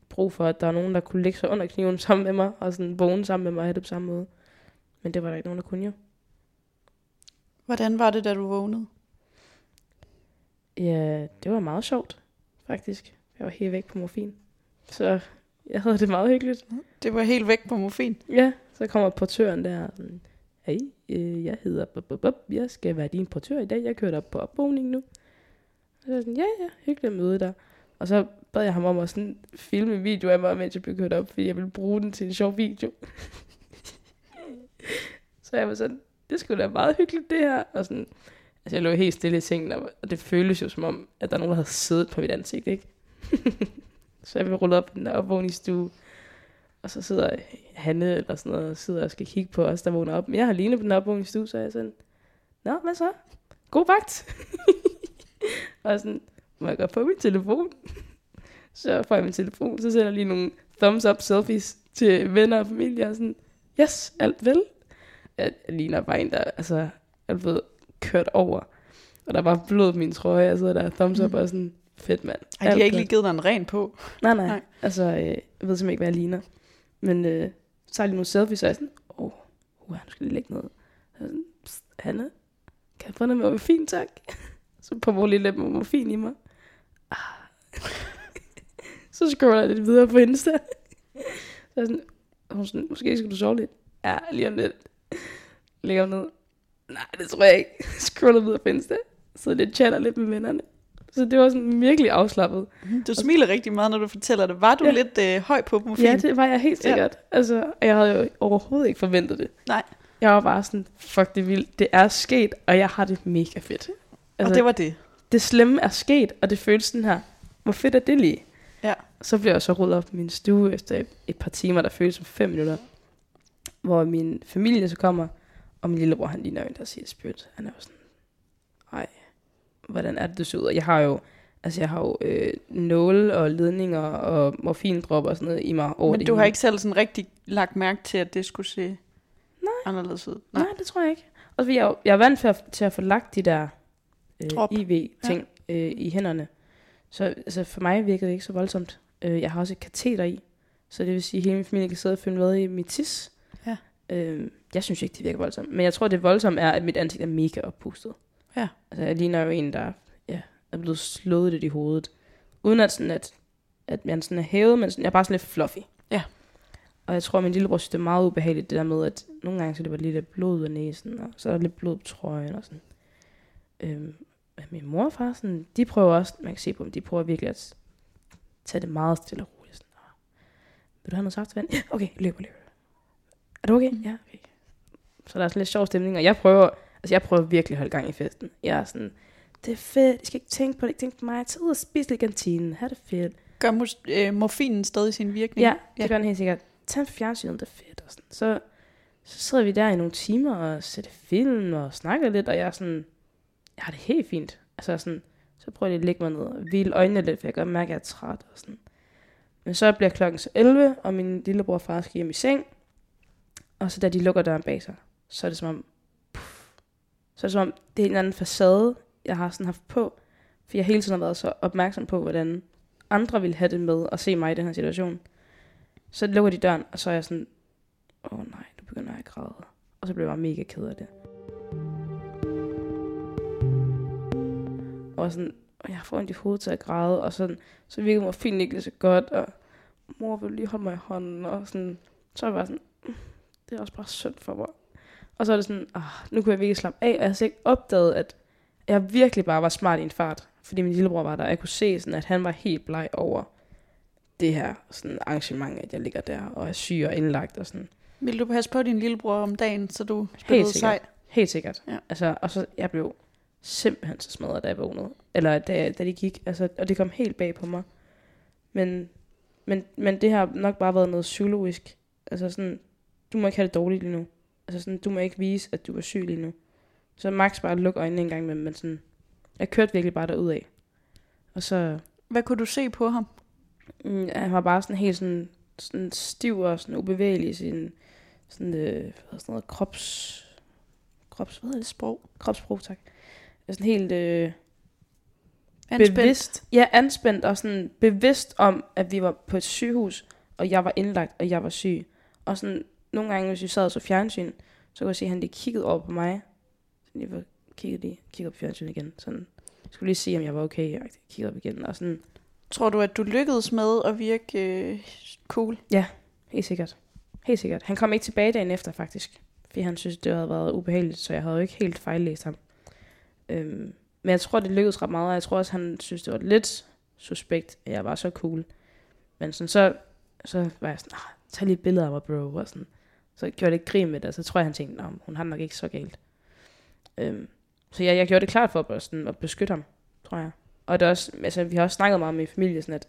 brug for, at der er nogen, der kunne ligge sig under kniven sammen med mig, og sådan vågne sammen med mig og have det på samme måde. Men det var der ikke nogen, der kunne jo. Hvordan var det, da du vågnede? Ja, det var meget sjovt, faktisk. Jeg var helt væk på morfin. Så jeg havde det meget hyggeligt. Det var helt væk på morfin. Ja, så kommer portøren der Hej, øh, jeg hedder bup. Jeg skal være din portør i dag. Jeg kører op på opvågning nu. Og så sådan, ja, ja, hyggeligt at møde dig. Og så bad jeg ham om at sådan filme en video af mig, mens jeg blev kørt op, fordi jeg ville bruge den til en sjov video. så jeg var sådan, det skulle da meget hyggeligt det her. Og sådan, altså jeg lå helt stille i sengen, og og det føltes jo som om, at der er nogen, der havde siddet på mit ansigt, ikke? så jeg blev rullet op i den opvågningsstue. Og så sidder Hanne eller sådan noget, og sidder og skal kigge på os, der vågner op. Men jeg har lignet på den opvågningsstue, så er jeg sådan, Nå, hvad så? God vagt. og sådan, må jeg godt få min telefon? så får jeg min telefon, så sender jeg lige nogle thumbs up selfies til venner og familie, og sådan, yes, alt vel. Jeg, jeg ligner bare en, der altså, er blevet kørt over. Og der var blod på min trøje, og så der thumbs up, og sådan, fedt mand. Ej, de har ikke lige givet dig en ren på. Nej, nej. Nej. Altså, øh, jeg ved simpelthen ikke, hvad jeg ligner. Men øh, så tager jeg lige nogle selfies, og jeg er sådan, åh, oh, uh, nu skal lige lægge noget. Så sådan, Hanne, kan jeg få noget med morfin, tak? så pumper hun lige lidt med morfin i mig. Ah. så scroller jeg lidt videre på Insta. så jeg sådan, hun sådan, måske skal du sove lidt. Ja, lige om lidt. Ligger ned. Nej, det tror jeg ikke. Scroller videre på Insta. Så lidt chatter lidt med vennerne. Så det var sådan virkelig afslappet. Du smiler rigtig meget, når du fortæller det. Var du ja. Lidt øh, høj på morfin? Ja, det var jeg helt sikkert. Ja. Altså, jeg havde jo overhovedet ikke forventet det. Nej. Jeg var bare sådan, fuck det er vildt. Det er sket, og jeg har det mega fedt. Altså, og det var det. det slemme er sket, og det føles sådan her. Hvor fedt er det lige? Ja. Så blev jeg så rullet op på min stue efter et, par timer, der føles som fem minutter. Hvor min familie så kommer, og min lillebror, han ligner en, der siger spyt. Han er jo sådan, hvordan er det, du ser ud? Og jeg har jo, altså jeg har jo øh, nåle og ledninger og morfindrop og sådan noget i mig over Men det du har ikke selv sådan rigtig lagt mærke til, at det skulle se Nej. anderledes ud? Nej, det tror jeg ikke. Og så jeg, jeg er vant til at, til at få lagt de der Drop. øh, IV-ting ja. øh, i hænderne. Så altså, for mig virkede det ikke så voldsomt. Øh, jeg har også et kateter i, så det vil sige, at hele min familie kan sidde og følge med i mit tis. Ja. Øh, jeg synes ikke, det virker voldsomt. Men jeg tror, det voldsomme er, at mit ansigt er mega oppustet. Ja. Altså, jeg ligner jo en, der ja, er blevet slået lidt i hovedet, uden at, sådan at, at man sådan er hævet, men sådan, jeg er bare sådan lidt fluffy. Ja. Og jeg tror, at min lillebror synes, det er meget ubehageligt, det der med, at nogle gange så det var lidt blod ud af næsen, og så er der lidt blod på trøjen og sådan. Øhm, men min mor og far, sådan, de prøver også, man kan se på dem, de prøver virkelig at tage det meget stille og roligt. Sådan, "Åh, vil du have noget saftevand? Ja, okay, løb, løb. Er du okay? Mhm. Ja, okay. Så der er sådan lidt sjov stemning, og jeg prøver, altså jeg prøver virkelig at holde gang i festen. Jeg er sådan, det er fedt, I skal ikke tænke på det, ikke tænke på mig, tag ud og spise lidt i kantinen, have det fedt. Gør mus- øh, morfinen stadig sin virkning? Ja, det Ja. gør den helt sikkert. Tag fjernsynet, det er fedt. Og sådan. Så, så sidder vi der i nogle timer og ser film og snakker lidt, og jeg er sådan, jeg har det helt fint. Altså sådan, så prøver jeg lige at lægge mig ned og hvile øjnene lidt, for jeg kan godt mærke, at jeg er træt og sådan. Men så bliver klokken så 11, og min lillebror og far skal hjem i seng. Og så da de lukker døren bag sig, så er det som om, så er det som om, det er en eller anden facade, jeg har sådan haft på. For jeg hele tiden har været så opmærksom på, hvordan andre ville have det med at se mig i den her situation. Så lukker de døren, og så er jeg sådan, åh oh, nej, nu begynder jeg at græde. Og så bliver jeg bare mega ked af det. Og sådan, og jeg får ondt i hovedet til at græde, og sådan, så virker morfin ikke så godt, og mor vil lige holde mig i hånden, og sådan, så er jeg bare sådan, mm, det er også bare synd for mig. Og så er det sådan, ah, nu kunne jeg virkelig slappe af, og jeg har slet ikke opdaget, at jeg virkelig bare var smart i en fart, fordi min lillebror var der, og jeg kunne se, sådan, at han var helt bleg over det her sådan, arrangement, at jeg ligger der og er syg og indlagt og sådan. Vil du passe på din lillebror om dagen, så du spillede sikkert. sej? Helt sikkert. Ja. Altså, og så, jeg blev simpelthen så smadret, da jeg vågnede. Eller da, da de gik. Altså, og det kom helt bag på mig. Men, men, men det har nok bare været noget psykologisk. Altså sådan, du må ikke have det dårligt lige nu. Altså sådan, du må ikke vise, at du er syg lige nu. Så max bare lukke øjnene en gang med, men sådan, jeg kørte virkelig bare derud af. Og så, Hvad kunne du se på ham? mm, han var bare sådan helt sådan, sådan stiv og sådan ubevægelig i sin, sådan, øh, sådan noget, krops, krops, hvad hedder det, Sprog. kropssprog, tak. Sådan helt øh, Anspændt. bevidst. Ja, anspændt og sådan bevidst om, at vi var på et sygehus, og jeg var indlagt, og jeg var syg. Og sådan nogle gange, hvis vi sad og så fjernsyn, så kunne jeg se, at han lige kiggede over på mig. Så lige var, kiggede lige, kiggede på fjernsyn igen. Sådan, jeg skulle lige se, om jeg var okay. Jeg kiggede op igen, og sådan, Tror du, at du lykkedes med at virke øh, cool? helt sikkert. Helt sikkert. Han kom ikke tilbage dagen efter, faktisk. Fordi han synes, det havde været ubehageligt, så jeg havde jo ikke helt fejllæst ham. Øhm, men jeg tror, det lykkedes ret meget, og jeg tror også, han synes, det var lidt suspekt, at jeg var så cool. Men sådan, så, så var jeg sådan, ah, tag lige et billede af mig, bro. Og sådan. Så gjorde jeg lidt grin med det, og så tror jeg, han tænkte, at hun har nok ikke så galt. Øhm, så jeg, jeg gjorde det klart for at, sådan, at beskytte ham, tror jeg. Og det er også, altså, vi har også snakket meget om i familien, sådan at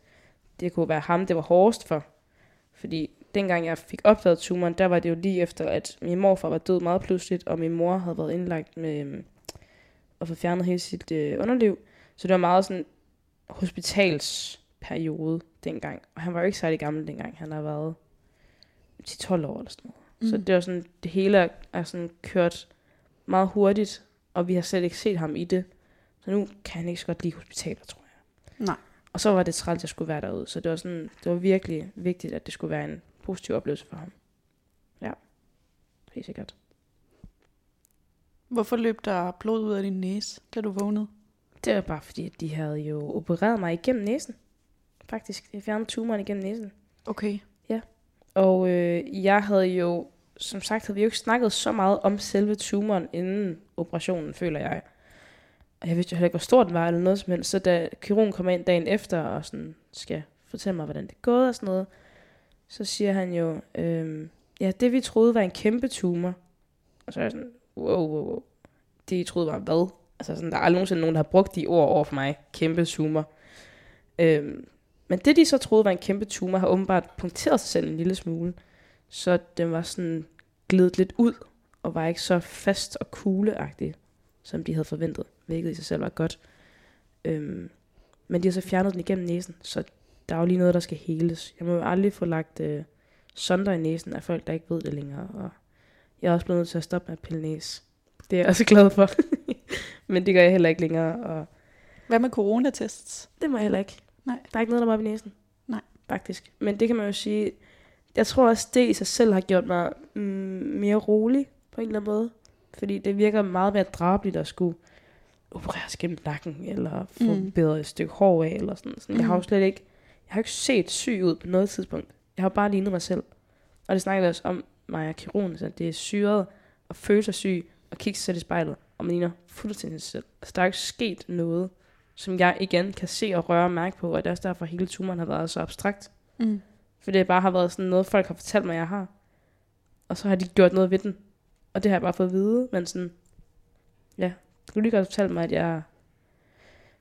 det kunne være ham, det var hårdest for. Fordi dengang jeg fik opdaget tumoren, der var det jo lige efter, at min morfar var død meget pludseligt, og min mor havde været indlagt med øhm, få fjernet hele sit øh, underliv. Så det var meget sådan hospitalsperiode dengang. Og han var jo ikke særlig gammel dengang. Han har været 10-12 år eller sådan noget. Mm. Så det var sådan, det hele er, sådan kørt meget hurtigt, og vi har slet ikke set ham i det. Så nu kan han ikke så godt lide hospitaler, tror jeg. Nej. Og så var det trælt, at jeg skulle være derude. Så det var, sådan, det var virkelig vigtigt, at det skulle være en positiv oplevelse for ham. Ja, helt sikkert. Hvorfor løb der blod ud af din næse, da du vågnede? Det var bare fordi, at de havde jo opereret mig igennem næsen. Faktisk, de fjernede tumoren igennem næsen. Okay. Og øh, jeg havde jo, som sagt, havde vi jo ikke snakket så meget om selve tumoren inden operationen, føler jeg. Og jeg vidste jo heller ikke, hvor stor den var, eller noget som helst. Så da kirurgen kommer ind dagen efter, og sådan skal fortælle mig, hvordan det er gået og sådan noget, så siger han jo, øh, ja, det vi troede var en kæmpe tumor. Og så er jeg sådan, wow, wow, wow. Det I troede var hvad? Altså sådan, der er aldrig nogensinde nogen, der har brugt de ord over for mig. Kæmpe tumor. Øh, men det, de så troede var en kæmpe tumor, har åbenbart punkteret sig selv en lille smule. Så den var sådan glidet lidt ud, og var ikke så fast og kugleagtig, som de havde forventet, hvilket i sig selv var godt. Øhm, men de har så fjernet den igennem næsen, så der er jo lige noget, der skal heles. Jeg må jo aldrig få lagt øh, sonder i næsen af folk, der ikke ved det længere. Og jeg er også blevet nødt til at stoppe med at pille næse. Det er jeg også glad for. men det gør jeg heller ikke længere, og Hvad med coronatests? det må jeg heller ikke. Nej. Der er ikke noget, der var op i næsen. Nej. Faktisk. Men det kan man jo sige, jeg tror også, det i sig selv har gjort mig mm, mere rolig på en eller anden måde. Fordi det virker meget mere drabeligt at skulle opereres gennem nakken, eller få Mm. mm. bedre et stykke hår af, eller sådan. sådan. Jeg har jo Mm. slet ikke, jeg har ikke set syg ud på noget tidspunkt. Jeg har bare lignet mig selv. Og det snakkede jeg også om mig og kirurgen, så det er syret at føle sig syg, og kigge sig selv i spejlet, og man ligner fuldstændig sig selv. Altså, der er jo ikke sket noget, som jeg igen kan se og røre og mærke på, og det er også derfor, at hele tumoren har været så abstrakt. Mm. For det bare har været sådan noget, folk har fortalt mig, jeg har. Og så har de gjort noget ved den. Og det har jeg bare fået at vide, men sådan, ja, du kunne lige godt fortælle mig, at jeg,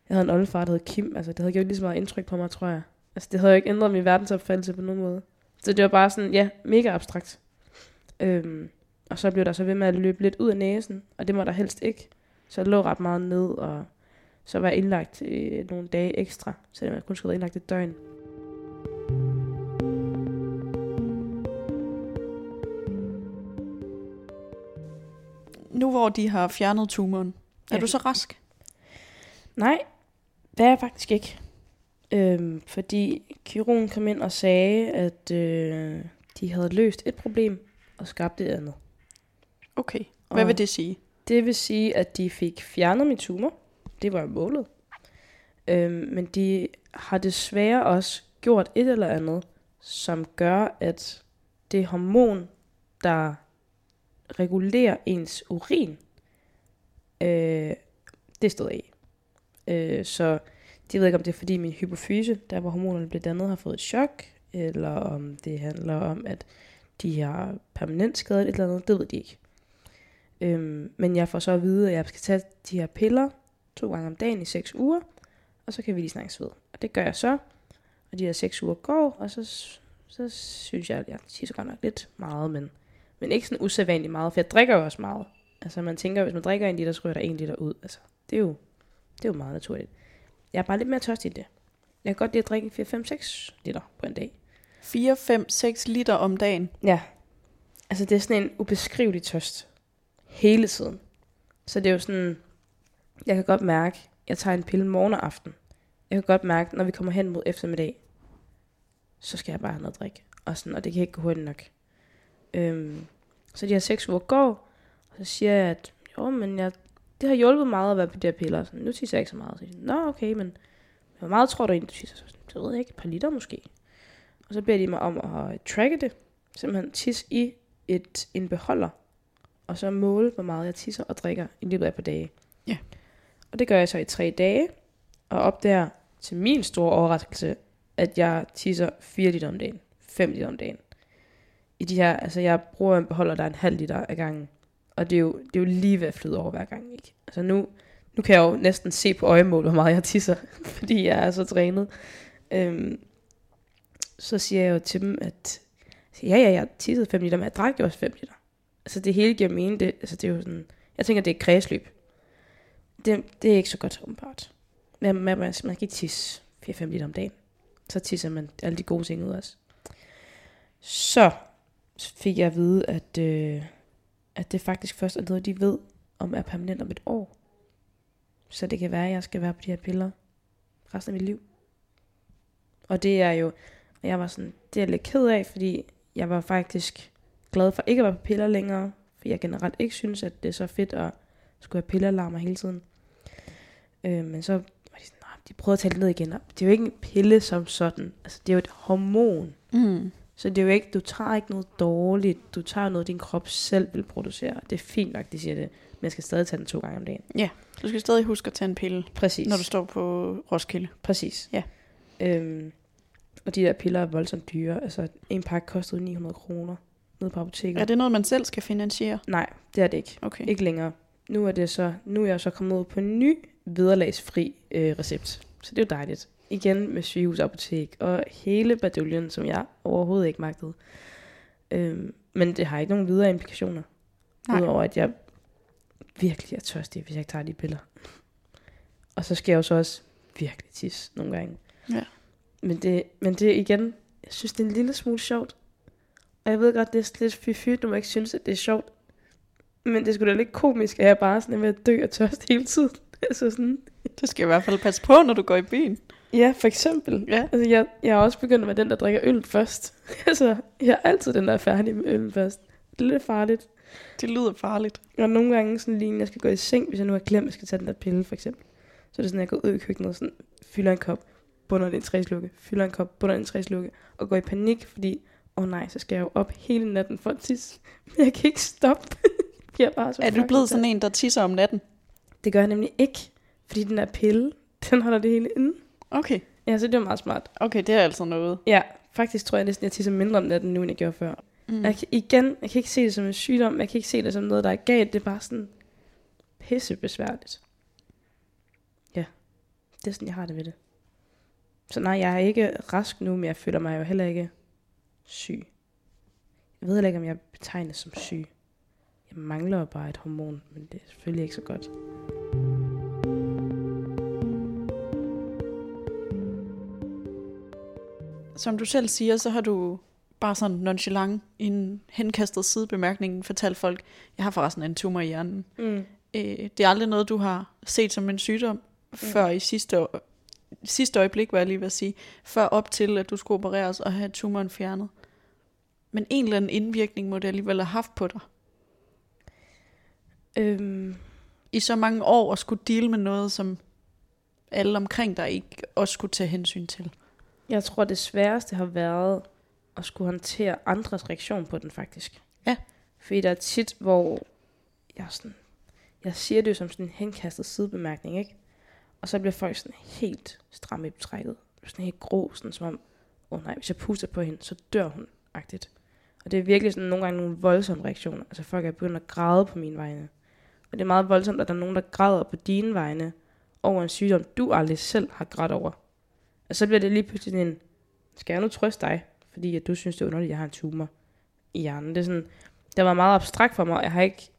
jeg havde en oldefar, der hed Kim. Altså, det havde gjort lige så meget indtryk på mig, tror jeg. Altså, det havde jo ikke ændret min verdensopfattelse på nogen måde. Så det var bare sådan, ja, mega abstrakt. Øhm, og så blev der så ved med at løbe lidt ud af næsen, og det må der helst ikke. Så jeg lå ret meget ned, og så var indlagt øh, nogle dage ekstra, selvom jeg kun skulle være indlagt et døgn. Nu hvor de har fjernet tumoren, er Ja. du så rask? Nej, det er jeg faktisk ikke. Øhm, fordi kirurgen kom ind og sagde, at øh, de havde løst et problem og skabt et andet. Okay. Hvad Og vil det sige? Det vil sige, at de fik fjernet min tumor. Det var målet. Øhm, men de har desværre også gjort et eller andet, som gør, at det hormon, der regulerer ens urin, øh, det stod af. Øh, så de ved ikke, om det er fordi min hypofyse, der hvor hormonerne bliver dannet, har fået et chok, eller om det handler om, at de har permanent skadet et eller andet, det ved de ikke. Øhm, men jeg får så at vide, at jeg skal tage de her piller to gange om dagen i 6 uger, og så kan vi lige snakkes ved. Og det gør jeg så, og de her 6 uger går, og så, så synes jeg, at jeg tisser godt nok lidt meget, men, men ikke sådan usædvanligt meget, for jeg drikker jo også meget. Altså man tænker, hvis man drikker en liter, så ryger der en liter ud. Altså, det er jo, det er jo meget naturligt. Jeg er bare lidt mere tørstig end det. Jeg kan godt lide at drikke 4, 5, 6 liter på en dag. 4, 5, 6 liter om dagen. Ja. Altså, det er sådan en ubeskrivelig tørst. Hele tiden. Så det er jo sådan, jeg kan godt mærke, jeg tager en pille morgen og aften. Jeg kan godt mærke, når vi kommer hen mod eftermiddag, så skal jeg bare have noget drik. drikke. Og, sådan, og det kan ikke gå hurtigt nok. Øhm, så de her seks uger går, og så siger jeg, at jo, men jeg, det har hjulpet meget at være på de her piller. Sådan, nu tisser jeg ikke så meget. Så jeg siger, Nå, okay, men hvor meget tror du egentlig, du tisser? Så, så ved jeg ikke, et par liter måske. Og så beder de mig om at tracke det. Simpelthen tisse i et, en beholder. Og så måle, hvor meget jeg tisser og drikker i løbet af et par dage. Ja. Og det gør jeg så i tre dage. Og opdager til min store overraskelse, at jeg tisser 4 liter om dagen. 5 liter om dagen. I de her, altså jeg bruger en beholder, der er en halv liter ad gangen. Og det er jo, det er jo lige ved at flyde over hver gang, ikke? Altså nu, nu kan jeg jo næsten se på øjemål, hvor meget jeg tisser, fordi jeg er så trænet. Øhm, så siger jeg jo til dem, at ja, ja, jeg tissede 5 liter, men jeg drak jo også 5 liter. Altså det hele giver mening. Det, altså, det er jo sådan, jeg tænker, det er et kredsløb. Det, det er ikke så godt åbenbart. Man, man, man, man kan ikke tisse 4-5 liter om dagen. Så tisser man alle de gode ting ud også. Så fik jeg at vide, at, øh, at det faktisk først er noget, de ved, om er permanent om et år. Så det kan være, at jeg skal være på de her piller resten af mit liv. Og det er jo, og jeg var sådan, det er jeg lidt ked af, fordi jeg var faktisk glad for ikke at være på piller længere, for jeg generelt ikke synes, at det er så fedt at skulle have pillealarmer hele tiden. Øh, men så var de sådan, "Nå, de prøvede at tale det ned igen. Og Det er jo ikke en pille som sådan. Altså, det er jo et hormon. Mm. Så det er jo ikke, du tager ikke noget dårligt. Du tager noget, din krop selv vil producere. Det er fint nok, de siger det. Men jeg skal stadig tage den to gange om dagen. Du skal stadig huske at tage en pille, Præcis. når du står på Roskilde. Præcis. Ja. Øhm, og de der piller er voldsomt dyre. Altså, en pakke kostede 900 kroner nede på apoteket. Er det noget, man selv skal finansiere? Nej, det er det ikke. Okay. Ikke længere. Nu er, det så, nu er jeg så kommet ud på en ny vederlagsfri øh, recept. Så det er jo dejligt. Igen med sygehusapotek og hele baduljen, som jeg overhovedet ikke magtede. Øhm, men det har ikke nogen videre implikationer. Nej. Udover at jeg virkelig er tørstig, hvis jeg ikke tager de piller. Og så skal jeg jo så også virkelig tisse nogle gange. Ja. Men det, men det igen, jeg synes, det er en lille smule sjovt. Og jeg ved godt, det er lidt fyfyrt, når man ikke synes, at det er sjovt. Men det skulle da lidt komisk, at jeg bare sådan er ved at dø af tørst hele tiden. altså sådan, Det skal i hvert fald passe på, når du går i byen. ja, for eksempel. Ja. Altså, jeg, jeg er også begyndt at være den, der drikker øl først. altså, jeg er altid den, der er færdig med øl først. Det er lidt farligt. Det lyder farligt. Og nogle gange sådan lige, jeg skal gå i seng, hvis jeg nu har glemt, at jeg skal tage den der pille, for eksempel. Så er det sådan, at jeg går ud i køkkenet og sådan, fylder en kop, bunder den tre slukke, fylder en kop, bunder den tre slukke, og går i panik, fordi, åh oh nej, så skal jeg jo op hele natten for at tisse. Men jeg kan ikke stoppe. Jeg bare så Er du blevet sådan en, der tisser om natten? Det gør jeg nemlig ikke, fordi den der pille, den holder det hele inde. Okay. Ja, så det var meget smart. Okay, det er altså noget. Ja, faktisk tror jeg næsten, jeg tisser mindre om natten nu, end jeg gjorde før. Mm. Jeg kan, igen, jeg kan ikke se det som en sygdom, jeg kan ikke se det som noget, der er galt, det er bare sådan pisse besværligt. Ja, det er sådan, jeg har det ved det. Så nej, jeg er ikke rask nu, men jeg føler mig jo heller ikke syg. Jeg ved heller ikke, om jeg betegnes som syg. Mangler bare et hormon, men det er selvfølgelig ikke så godt. Som du selv siger, så har du bare sådan nonchalant i en henkastet sidebemærkning fortalt folk, jeg har forresten en tumor i hjernen. Mm. Øh, det er aldrig noget, du har set som en sygdom, mm. før i sidste, år, sidste øjeblik, var jeg lige ved at sige, før op til, at du skulle opereres og have tumoren fjernet. Men en eller anden indvirkning må det alligevel have haft på dig. Øhm, I så mange år at skulle deal med noget, som alle omkring dig ikke også skulle tage hensyn til. jeg tror, det sværeste har været at skulle håndtere andres reaktion på den, faktisk. Ja. Fordi der er tit, hvor jeg, sådan, jeg siger det jo som sådan en henkastet sidebemærkning, ikke? Og så bliver folk sådan helt stramme i betrækket. Sådan helt grå, sådan som om, åh oh nej, hvis jeg puster på hende, så dør hun, agtigt. Og det er virkelig sådan nogle gange nogle voldsomme reaktioner. Altså folk er begyndt at græde på mine vegne. Og det er meget voldsomt, at der er nogen, der græder på dine vegne over en sygdom, du aldrig selv har grædt over. Og så bliver det lige pludselig en, skal jeg nu trøste dig, fordi at du synes, det er underligt, at jeg har en tumor i hjernen. Det er sådan, det var meget abstrakt for mig, og jeg har ikke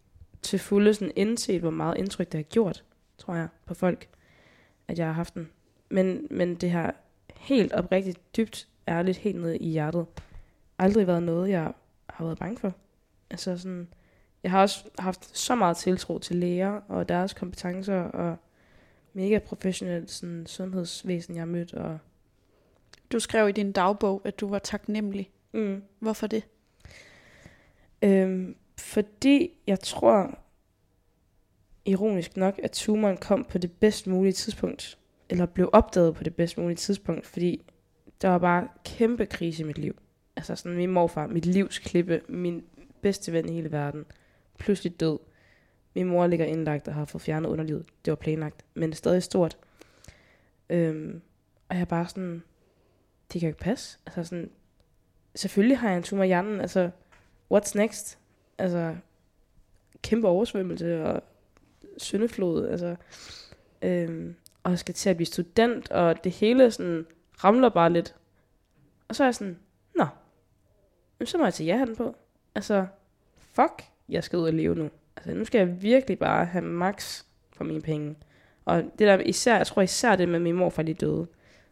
til fulde sådan indset, hvor meget indtryk det har gjort, tror jeg, på folk, at jeg har haft den. Men, men det har helt oprigtigt, dybt, ærligt, helt nede i hjertet, aldrig været noget, jeg har været bange for. Altså sådan, jeg har også haft så meget tiltro til læger og deres kompetencer, og mega professionelt sådan, sundhedsvæsen, jeg har mødt. Og, Du skrev i din dagbog, at du var taknemmelig. mm. Hvorfor det? Øhm, fordi jeg tror, ironisk nok, at tumoren kom på det bedst mulige tidspunkt. Eller blev opdaget på det bedst mulige tidspunkt, fordi der var bare kæmpe krise i mit liv. Altså sådan min morfar, mit livs klippe, min bedste ven i hele verden, pludselig død. Min mor ligger indlagt og har fået fjernet underlivet. Det var planlagt, men det er stadig stort. Øhm, og jeg er bare sådan, det kan jo ikke passe. Altså sådan, selvfølgelig har jeg en tumor i hjernen, altså, what's next? Altså, kæmpe oversvømmelse og syndeflod, altså, øhm, og jeg skal til at blive student, og det hele sådan ramler bare lidt. Og så er jeg sådan, nå, så må jeg tage ja på. Altså, fuck, jeg skal ud og leve nu. Altså, nu skal jeg virkelig bare have max for mine penge. Og det der især, jeg tror især det med min morfar lige døde,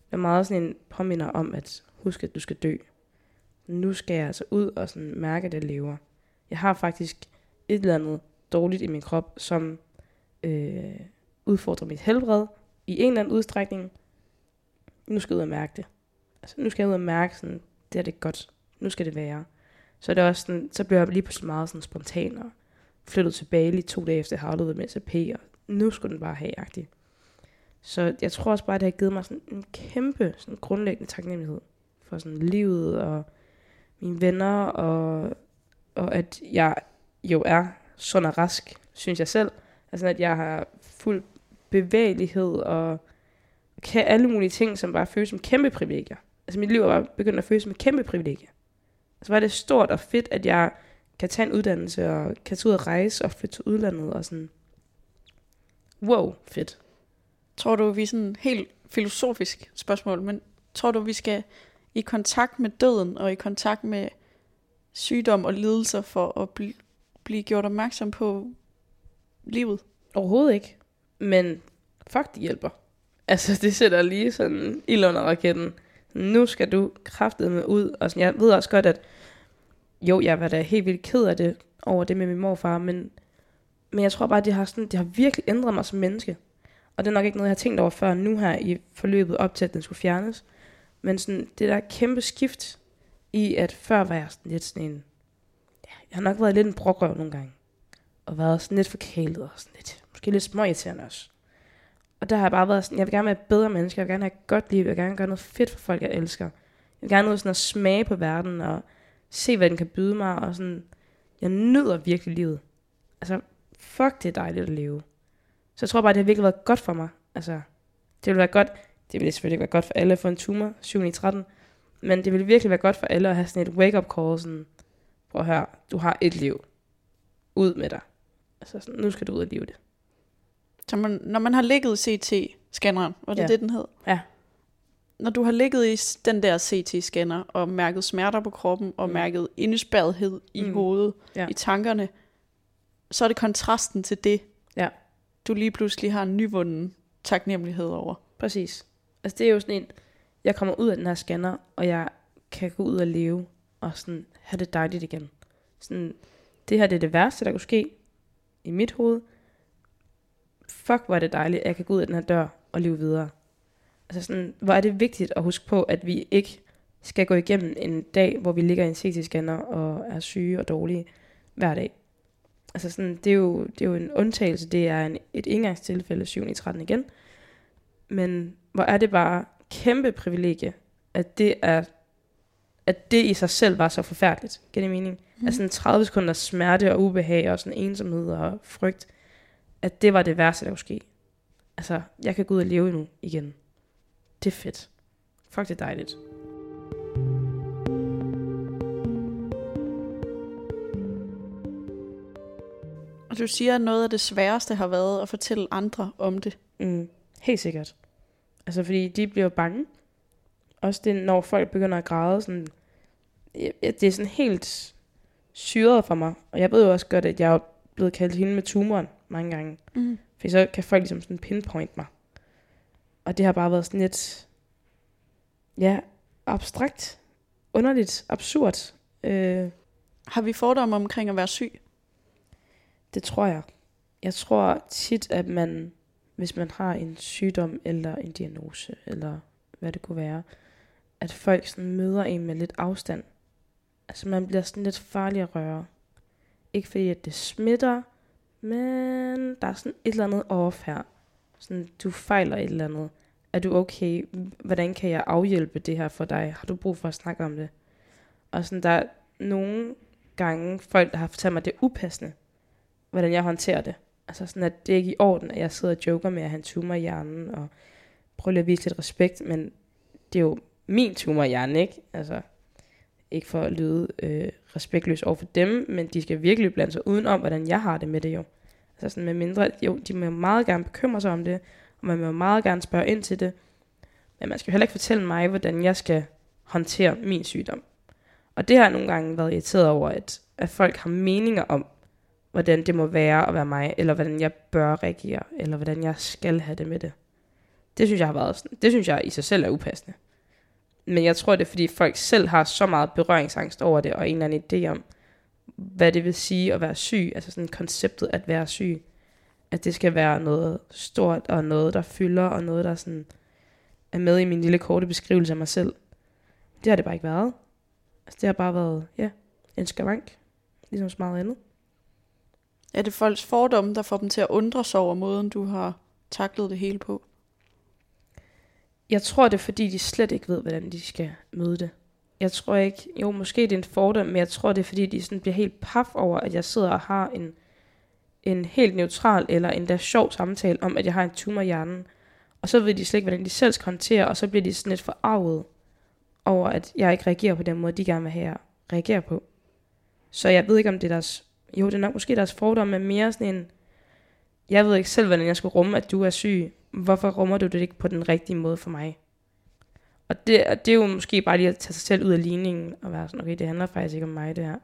det er meget sådan en påminder om, at husk, at du skal dø. Nu skal jeg altså ud og sådan mærke, at jeg lever. Jeg har faktisk et eller andet dårligt i min krop, som øh, udfordrer mit helbred i en eller anden udstrækning. Nu skal jeg ud og mærke det. Altså, nu skal jeg ud og mærke, sådan, det er det godt. Nu skal det være. Så er det også sådan, så blev jeg lige pludselig meget sådan spontan og flyttet til Bali to dage efter, jeg med SAP, og nu skulle den bare have agtig. Så jeg tror også bare, at det har givet mig sådan en kæmpe sådan grundlæggende taknemmelighed for sådan livet og mine venner, og, og at jeg jo er sund og rask, synes jeg selv. Altså at jeg har fuld bevægelighed og kan alle mulige ting, som bare føles som kæmpe privilegier. Altså mit liv er bare begyndt at føles som et kæmpe privilegie. Altså var det stort og fedt, at jeg kan tage en uddannelse og kan tage ud og rejse og flytte til udlandet og sådan. Wow, fedt. Tror du, vi er sådan helt filosofisk spørgsmål, men tror du, vi skal i kontakt med døden og i kontakt med sygdom og lidelser for at bl- blive gjort opmærksom på livet? Overhovedet ikke. Men fuck, det hjælper. Altså, det sætter lige sådan ild under raketten. Nu skal du kraftedeme ud. Og sådan, jeg ved også godt, at jo, jeg var da helt vildt ked af det over det med min morfar, men, men jeg tror bare, at det har, sådan, det har virkelig ændret mig som menneske. Og det er nok ikke noget, jeg har tænkt over før nu her i forløbet op til, at den skulle fjernes. Men sådan, det der kæmpe skift i, at før var jeg sådan lidt sådan en, ja, jeg har nok været lidt en brokrøv nogle gange. Og været sådan lidt forkælet og sådan lidt, måske lidt småirriterende også. Og der har jeg bare været sådan, jeg vil gerne være et bedre menneske, jeg vil gerne have et godt liv, jeg vil gerne gøre noget fedt for folk, jeg elsker. Jeg vil gerne ud sådan at smage på verden og se, hvad den kan byde mig. Og sådan, jeg nyder virkelig livet. Altså, fuck, det er dejligt at leve. Så jeg tror bare, det har virkelig været godt for mig. Altså, det ville være godt, det ville selvfølgelig ikke være godt for alle at få en tumor, 7 i 13, men det ville virkelig være godt for alle at have sådan et wake-up call, sådan, prøv at høre, du har et liv. Ud med dig. Altså sådan, nu skal du ud og leve det. Så man, når man har ligget CT-scanneren, var det Ja. det, den hed? Ja. Når du har ligget i den der CT-scanner og mærket smerter på kroppen og Mm. mærket indespærrethed i Mm. hovedet, Ja. i tankerne, så er det kontrasten til det, Ja. du lige pludselig har en nyvunden taknemmelighed over. Præcis. Altså det er jo sådan en, jeg kommer ud af den her scanner, og jeg kan gå ud og leve, og sådan have det dejligt igen. Sådan, det her det er det værste, der kunne ske i mit hoved. Fuck, hvor er det dejligt, at jeg kan gå ud af den her dør og leve videre. Altså sådan, hvor er det vigtigt at huske på, at vi ikke skal gå igennem en dag, hvor vi ligger i en CT-scanner og er syge og dårlige hver dag. Altså sådan, det er jo, det er jo en undtagelse, det er en, et engangstilfælde 7. i 13 igen. Men hvor er det bare kæmpe privilegie, at det er at det i sig selv var så forfærdeligt. Giver det mening? Mm. Altså en 30 sekunder smerte og ubehag og sådan ensomhed og frygt, at det var det værste, der kunne ske. Altså, jeg kan gå ud og leve nu igen. Det er fedt. Fuck, det er dejligt. Og du siger, at noget af det sværeste har været at fortælle andre om det. Mm, helt sikkert. Altså, fordi de bliver bange. Også det, når folk begynder at græde, sådan, det er sådan helt syret for mig. Og jeg ved jo også godt, at jeg er blevet kaldt hende med tumoren mange gange. Mm. For så kan folk ligesom sådan pinpoint mig. Og det har bare været sådan lidt, ja, abstrakt, underligt, absurd. Øh, Har vi fordomme omkring at være syg? Det tror jeg. Jeg tror tit, at man, hvis man har en sygdom eller en diagnose, eller hvad det kunne være, at folk sådan møder en med lidt afstand. Altså man bliver sådan lidt farlig at røre. Ikke fordi, at det smitter, men der er sådan et eller andet off her. Sådan, du fejler et eller andet. Er du okay? Hvordan kan jeg afhjælpe det her for dig? Har du brug for at snakke om det? Og sådan, der er nogle gange folk, der har fortalt mig, at det er upassende hvordan jeg håndterer det. Altså sådan, at det er ikke i orden, at jeg sidder og joker med at han en i hjernen, og prøver lige at vise lidt respekt, men det er jo min tumor i hjernen, ikke? Altså, ikke for at lyde øh, respektløs over for dem, men de skal virkelig blande sig udenom, hvordan jeg har det med det jo. Altså sådan med mindre, jo, de må meget gerne bekymre sig om det, og man må meget gerne spørge ind til det, men man skal jo heller ikke fortælle mig, hvordan jeg skal håndtere min sygdom. Og det har jeg nogle gange været irriteret over, at, at folk har meninger om, hvordan det må være at være mig, eller hvordan jeg bør reagere, eller hvordan jeg skal have det med det. Det synes jeg har været sådan. Det synes jeg i sig selv er upassende. Men jeg tror, det er, fordi folk selv har så meget berøringsangst over det, og en eller anden idé om, hvad det vil sige at være syg, altså sådan konceptet at være syg, at det skal være noget stort, og noget, der fylder, og noget, der sådan er med i min lille korte beskrivelse af mig selv. Det har det bare ikke været. Altså, det har bare været, ja, en skavank, ligesom så meget andet. Er det folks fordomme, der får dem til at undre sig over måden, du har taklet det hele på? Jeg tror, det er fordi, de slet ikke ved, hvordan de skal møde det. Jeg tror ikke, jo, måske det er en fordom, men jeg tror, det er fordi, de sådan bliver helt paf over, at jeg sidder og har en, en helt neutral eller endda sjov samtale om, at jeg har en tumor i hjernen. Og så ved de slet ikke, hvordan de selv skal håndtere, og så bliver de sådan lidt forarvet over, at jeg ikke reagerer på den måde, de gerne vil have, jeg reagerer på. Så jeg ved ikke, om det er deres... Jo, det er nok måske deres fordom, men mere sådan en... Jeg ved ikke selv, hvordan jeg skulle rumme, at du er syg. Hvorfor rummer du det ikke på den rigtige måde for mig? Og det, og det er jo måske bare lige at tage sig selv ud af ligningen og være sådan, okay, det handler faktisk ikke om mig, det her.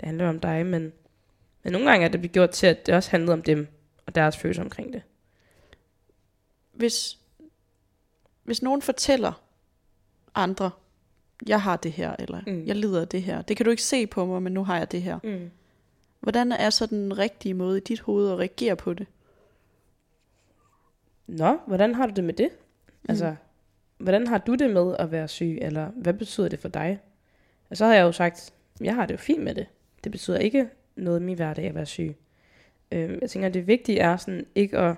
Det handler om dig, men, men nogle gange er det blevet gjort til, at det også handlede om dem og deres følelser omkring det. Hvis, hvis nogen fortæller andre, jeg har det her, eller Mm. jeg lider af det her. Det kan du ikke se på mig, men nu har jeg det her. Mm. Hvordan er så den rigtige måde i dit hoved at reagere på det? Nå, hvordan har du det med det? Mm. Altså, hvordan har du det med at være syg, eller hvad betyder det for dig? Og så har jeg jo sagt, jeg har det jo fint med det. det betyder ikke noget i min hverdag at være syg. Øhm, jeg tænker, det vigtige er sådan ikke at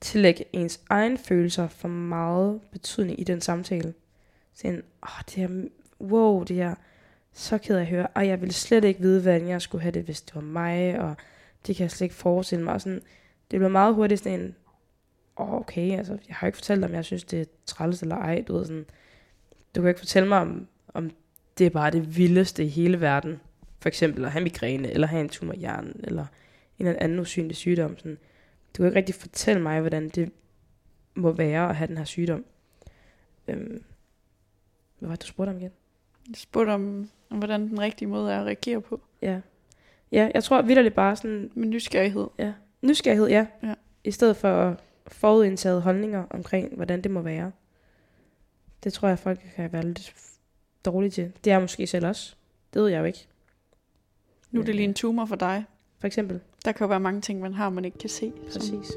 tillægge ens egen følelser for meget betydning i den samtale. Sådan, åh, det her, wow, det her, så ked af at høre, og jeg ville slet ikke vide, hvordan jeg skulle have det, hvis det var mig, og det kan jeg slet ikke forestille mig. Og sådan, det bliver meget hurtigt sådan en, åh, okay, altså, jeg har ikke fortalt dig, om jeg synes, det er træls eller ej, du ved sådan, du kan ikke fortælle mig, om, om det er bare det vildeste i hele verden. For eksempel at have migræne, eller have en tumor i hjernen, eller en eller anden usynlig sygdom. Sådan. Du kan ikke rigtig fortælle mig, hvordan det må være at have den her sygdom. Øhm, hvad var det, du spurgte om igen? Jeg spurgte om, om, hvordan den rigtige måde er at reagere på. Ja. Ja, jeg tror vidderligt bare sådan... Med nysgerrighed. Ja. Nysgerrighed, ja. Ja. I stedet for forudindtaget holdninger omkring, hvordan det må være. Det tror jeg, folk kan være lidt dårlige til. Det er måske selv også. Det ved jeg jo ikke. Nu er det lige en tumor for dig. For eksempel. Der kan jo være mange ting, man har, man ikke kan se. som- Præcis.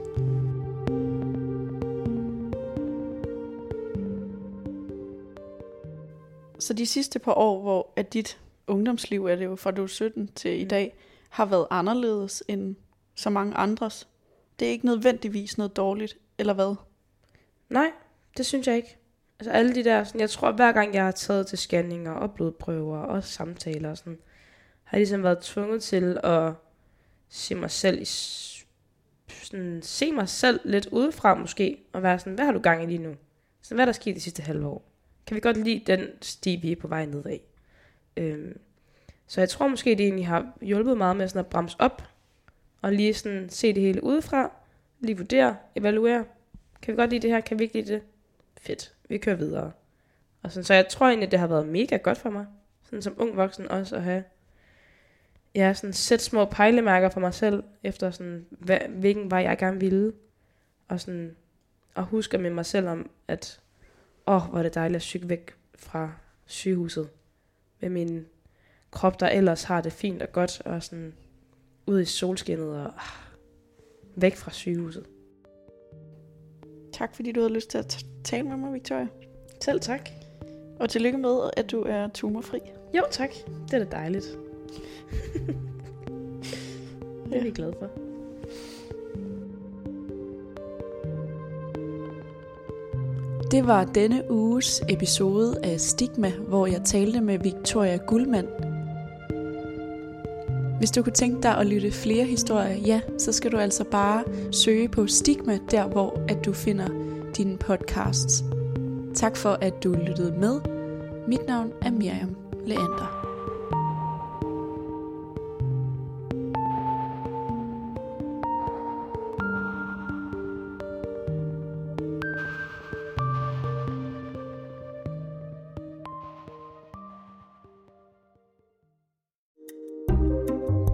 Så de sidste par år, hvor at dit ungdomsliv, er det jo fra du er 17 til i Mm. dag, har været anderledes end så mange andres. Det er ikke nødvendigvis noget dårligt, eller hvad? Nej, det synes jeg ikke. Altså alle de der, sådan, jeg tror hver gang jeg har taget til scanninger og blodprøver og samtaler og sådan, har jeg ligesom været tvunget til at se mig selv i, sådan, se mig selv lidt udefra måske, og være sådan, hvad har du gang i lige nu? Så hvad er der sket de sidste halve år? Kan vi godt lide den sti, vi er på vej nedad? Øhm, så jeg tror måske, det egentlig har hjulpet meget med sådan at bremse op, og lige sådan se det hele udefra, lige vurdere, evaluere, kan vi godt lide det her? Kan vi ikke lide det? Fedt. Vi kører videre. Og sådan, så jeg tror egentlig, det har været mega godt for mig. Sådan som ung voksen også at have ja, sådan sætte små pejlemærker for mig selv, efter sådan, hvad, hvilken vej jeg gerne ville. Og sådan, og huske med mig selv om, at åh, hvor er det dejligt at cykle væk fra sygehuset. Med min krop, der ellers har det fint og godt, og sådan ud i solskinnet og ah, væk fra sygehuset. Tak fordi du havde lyst til at t- tale med mig, Victoria. Selv tak. Og tillykke med, at du er tumorfri. Jo, tak. Det er da dejligt. det er vi glade for. Det var denne uges episode af Stigma, hvor jeg talte med Victoria Guldmand. Hvis du kunne tænke dig at lytte flere historier, ja, så skal du altså bare søge på Stigma, der hvor at du finder dine podcasts. Tak for at du lyttede med. Mit navn er Miriam Leander.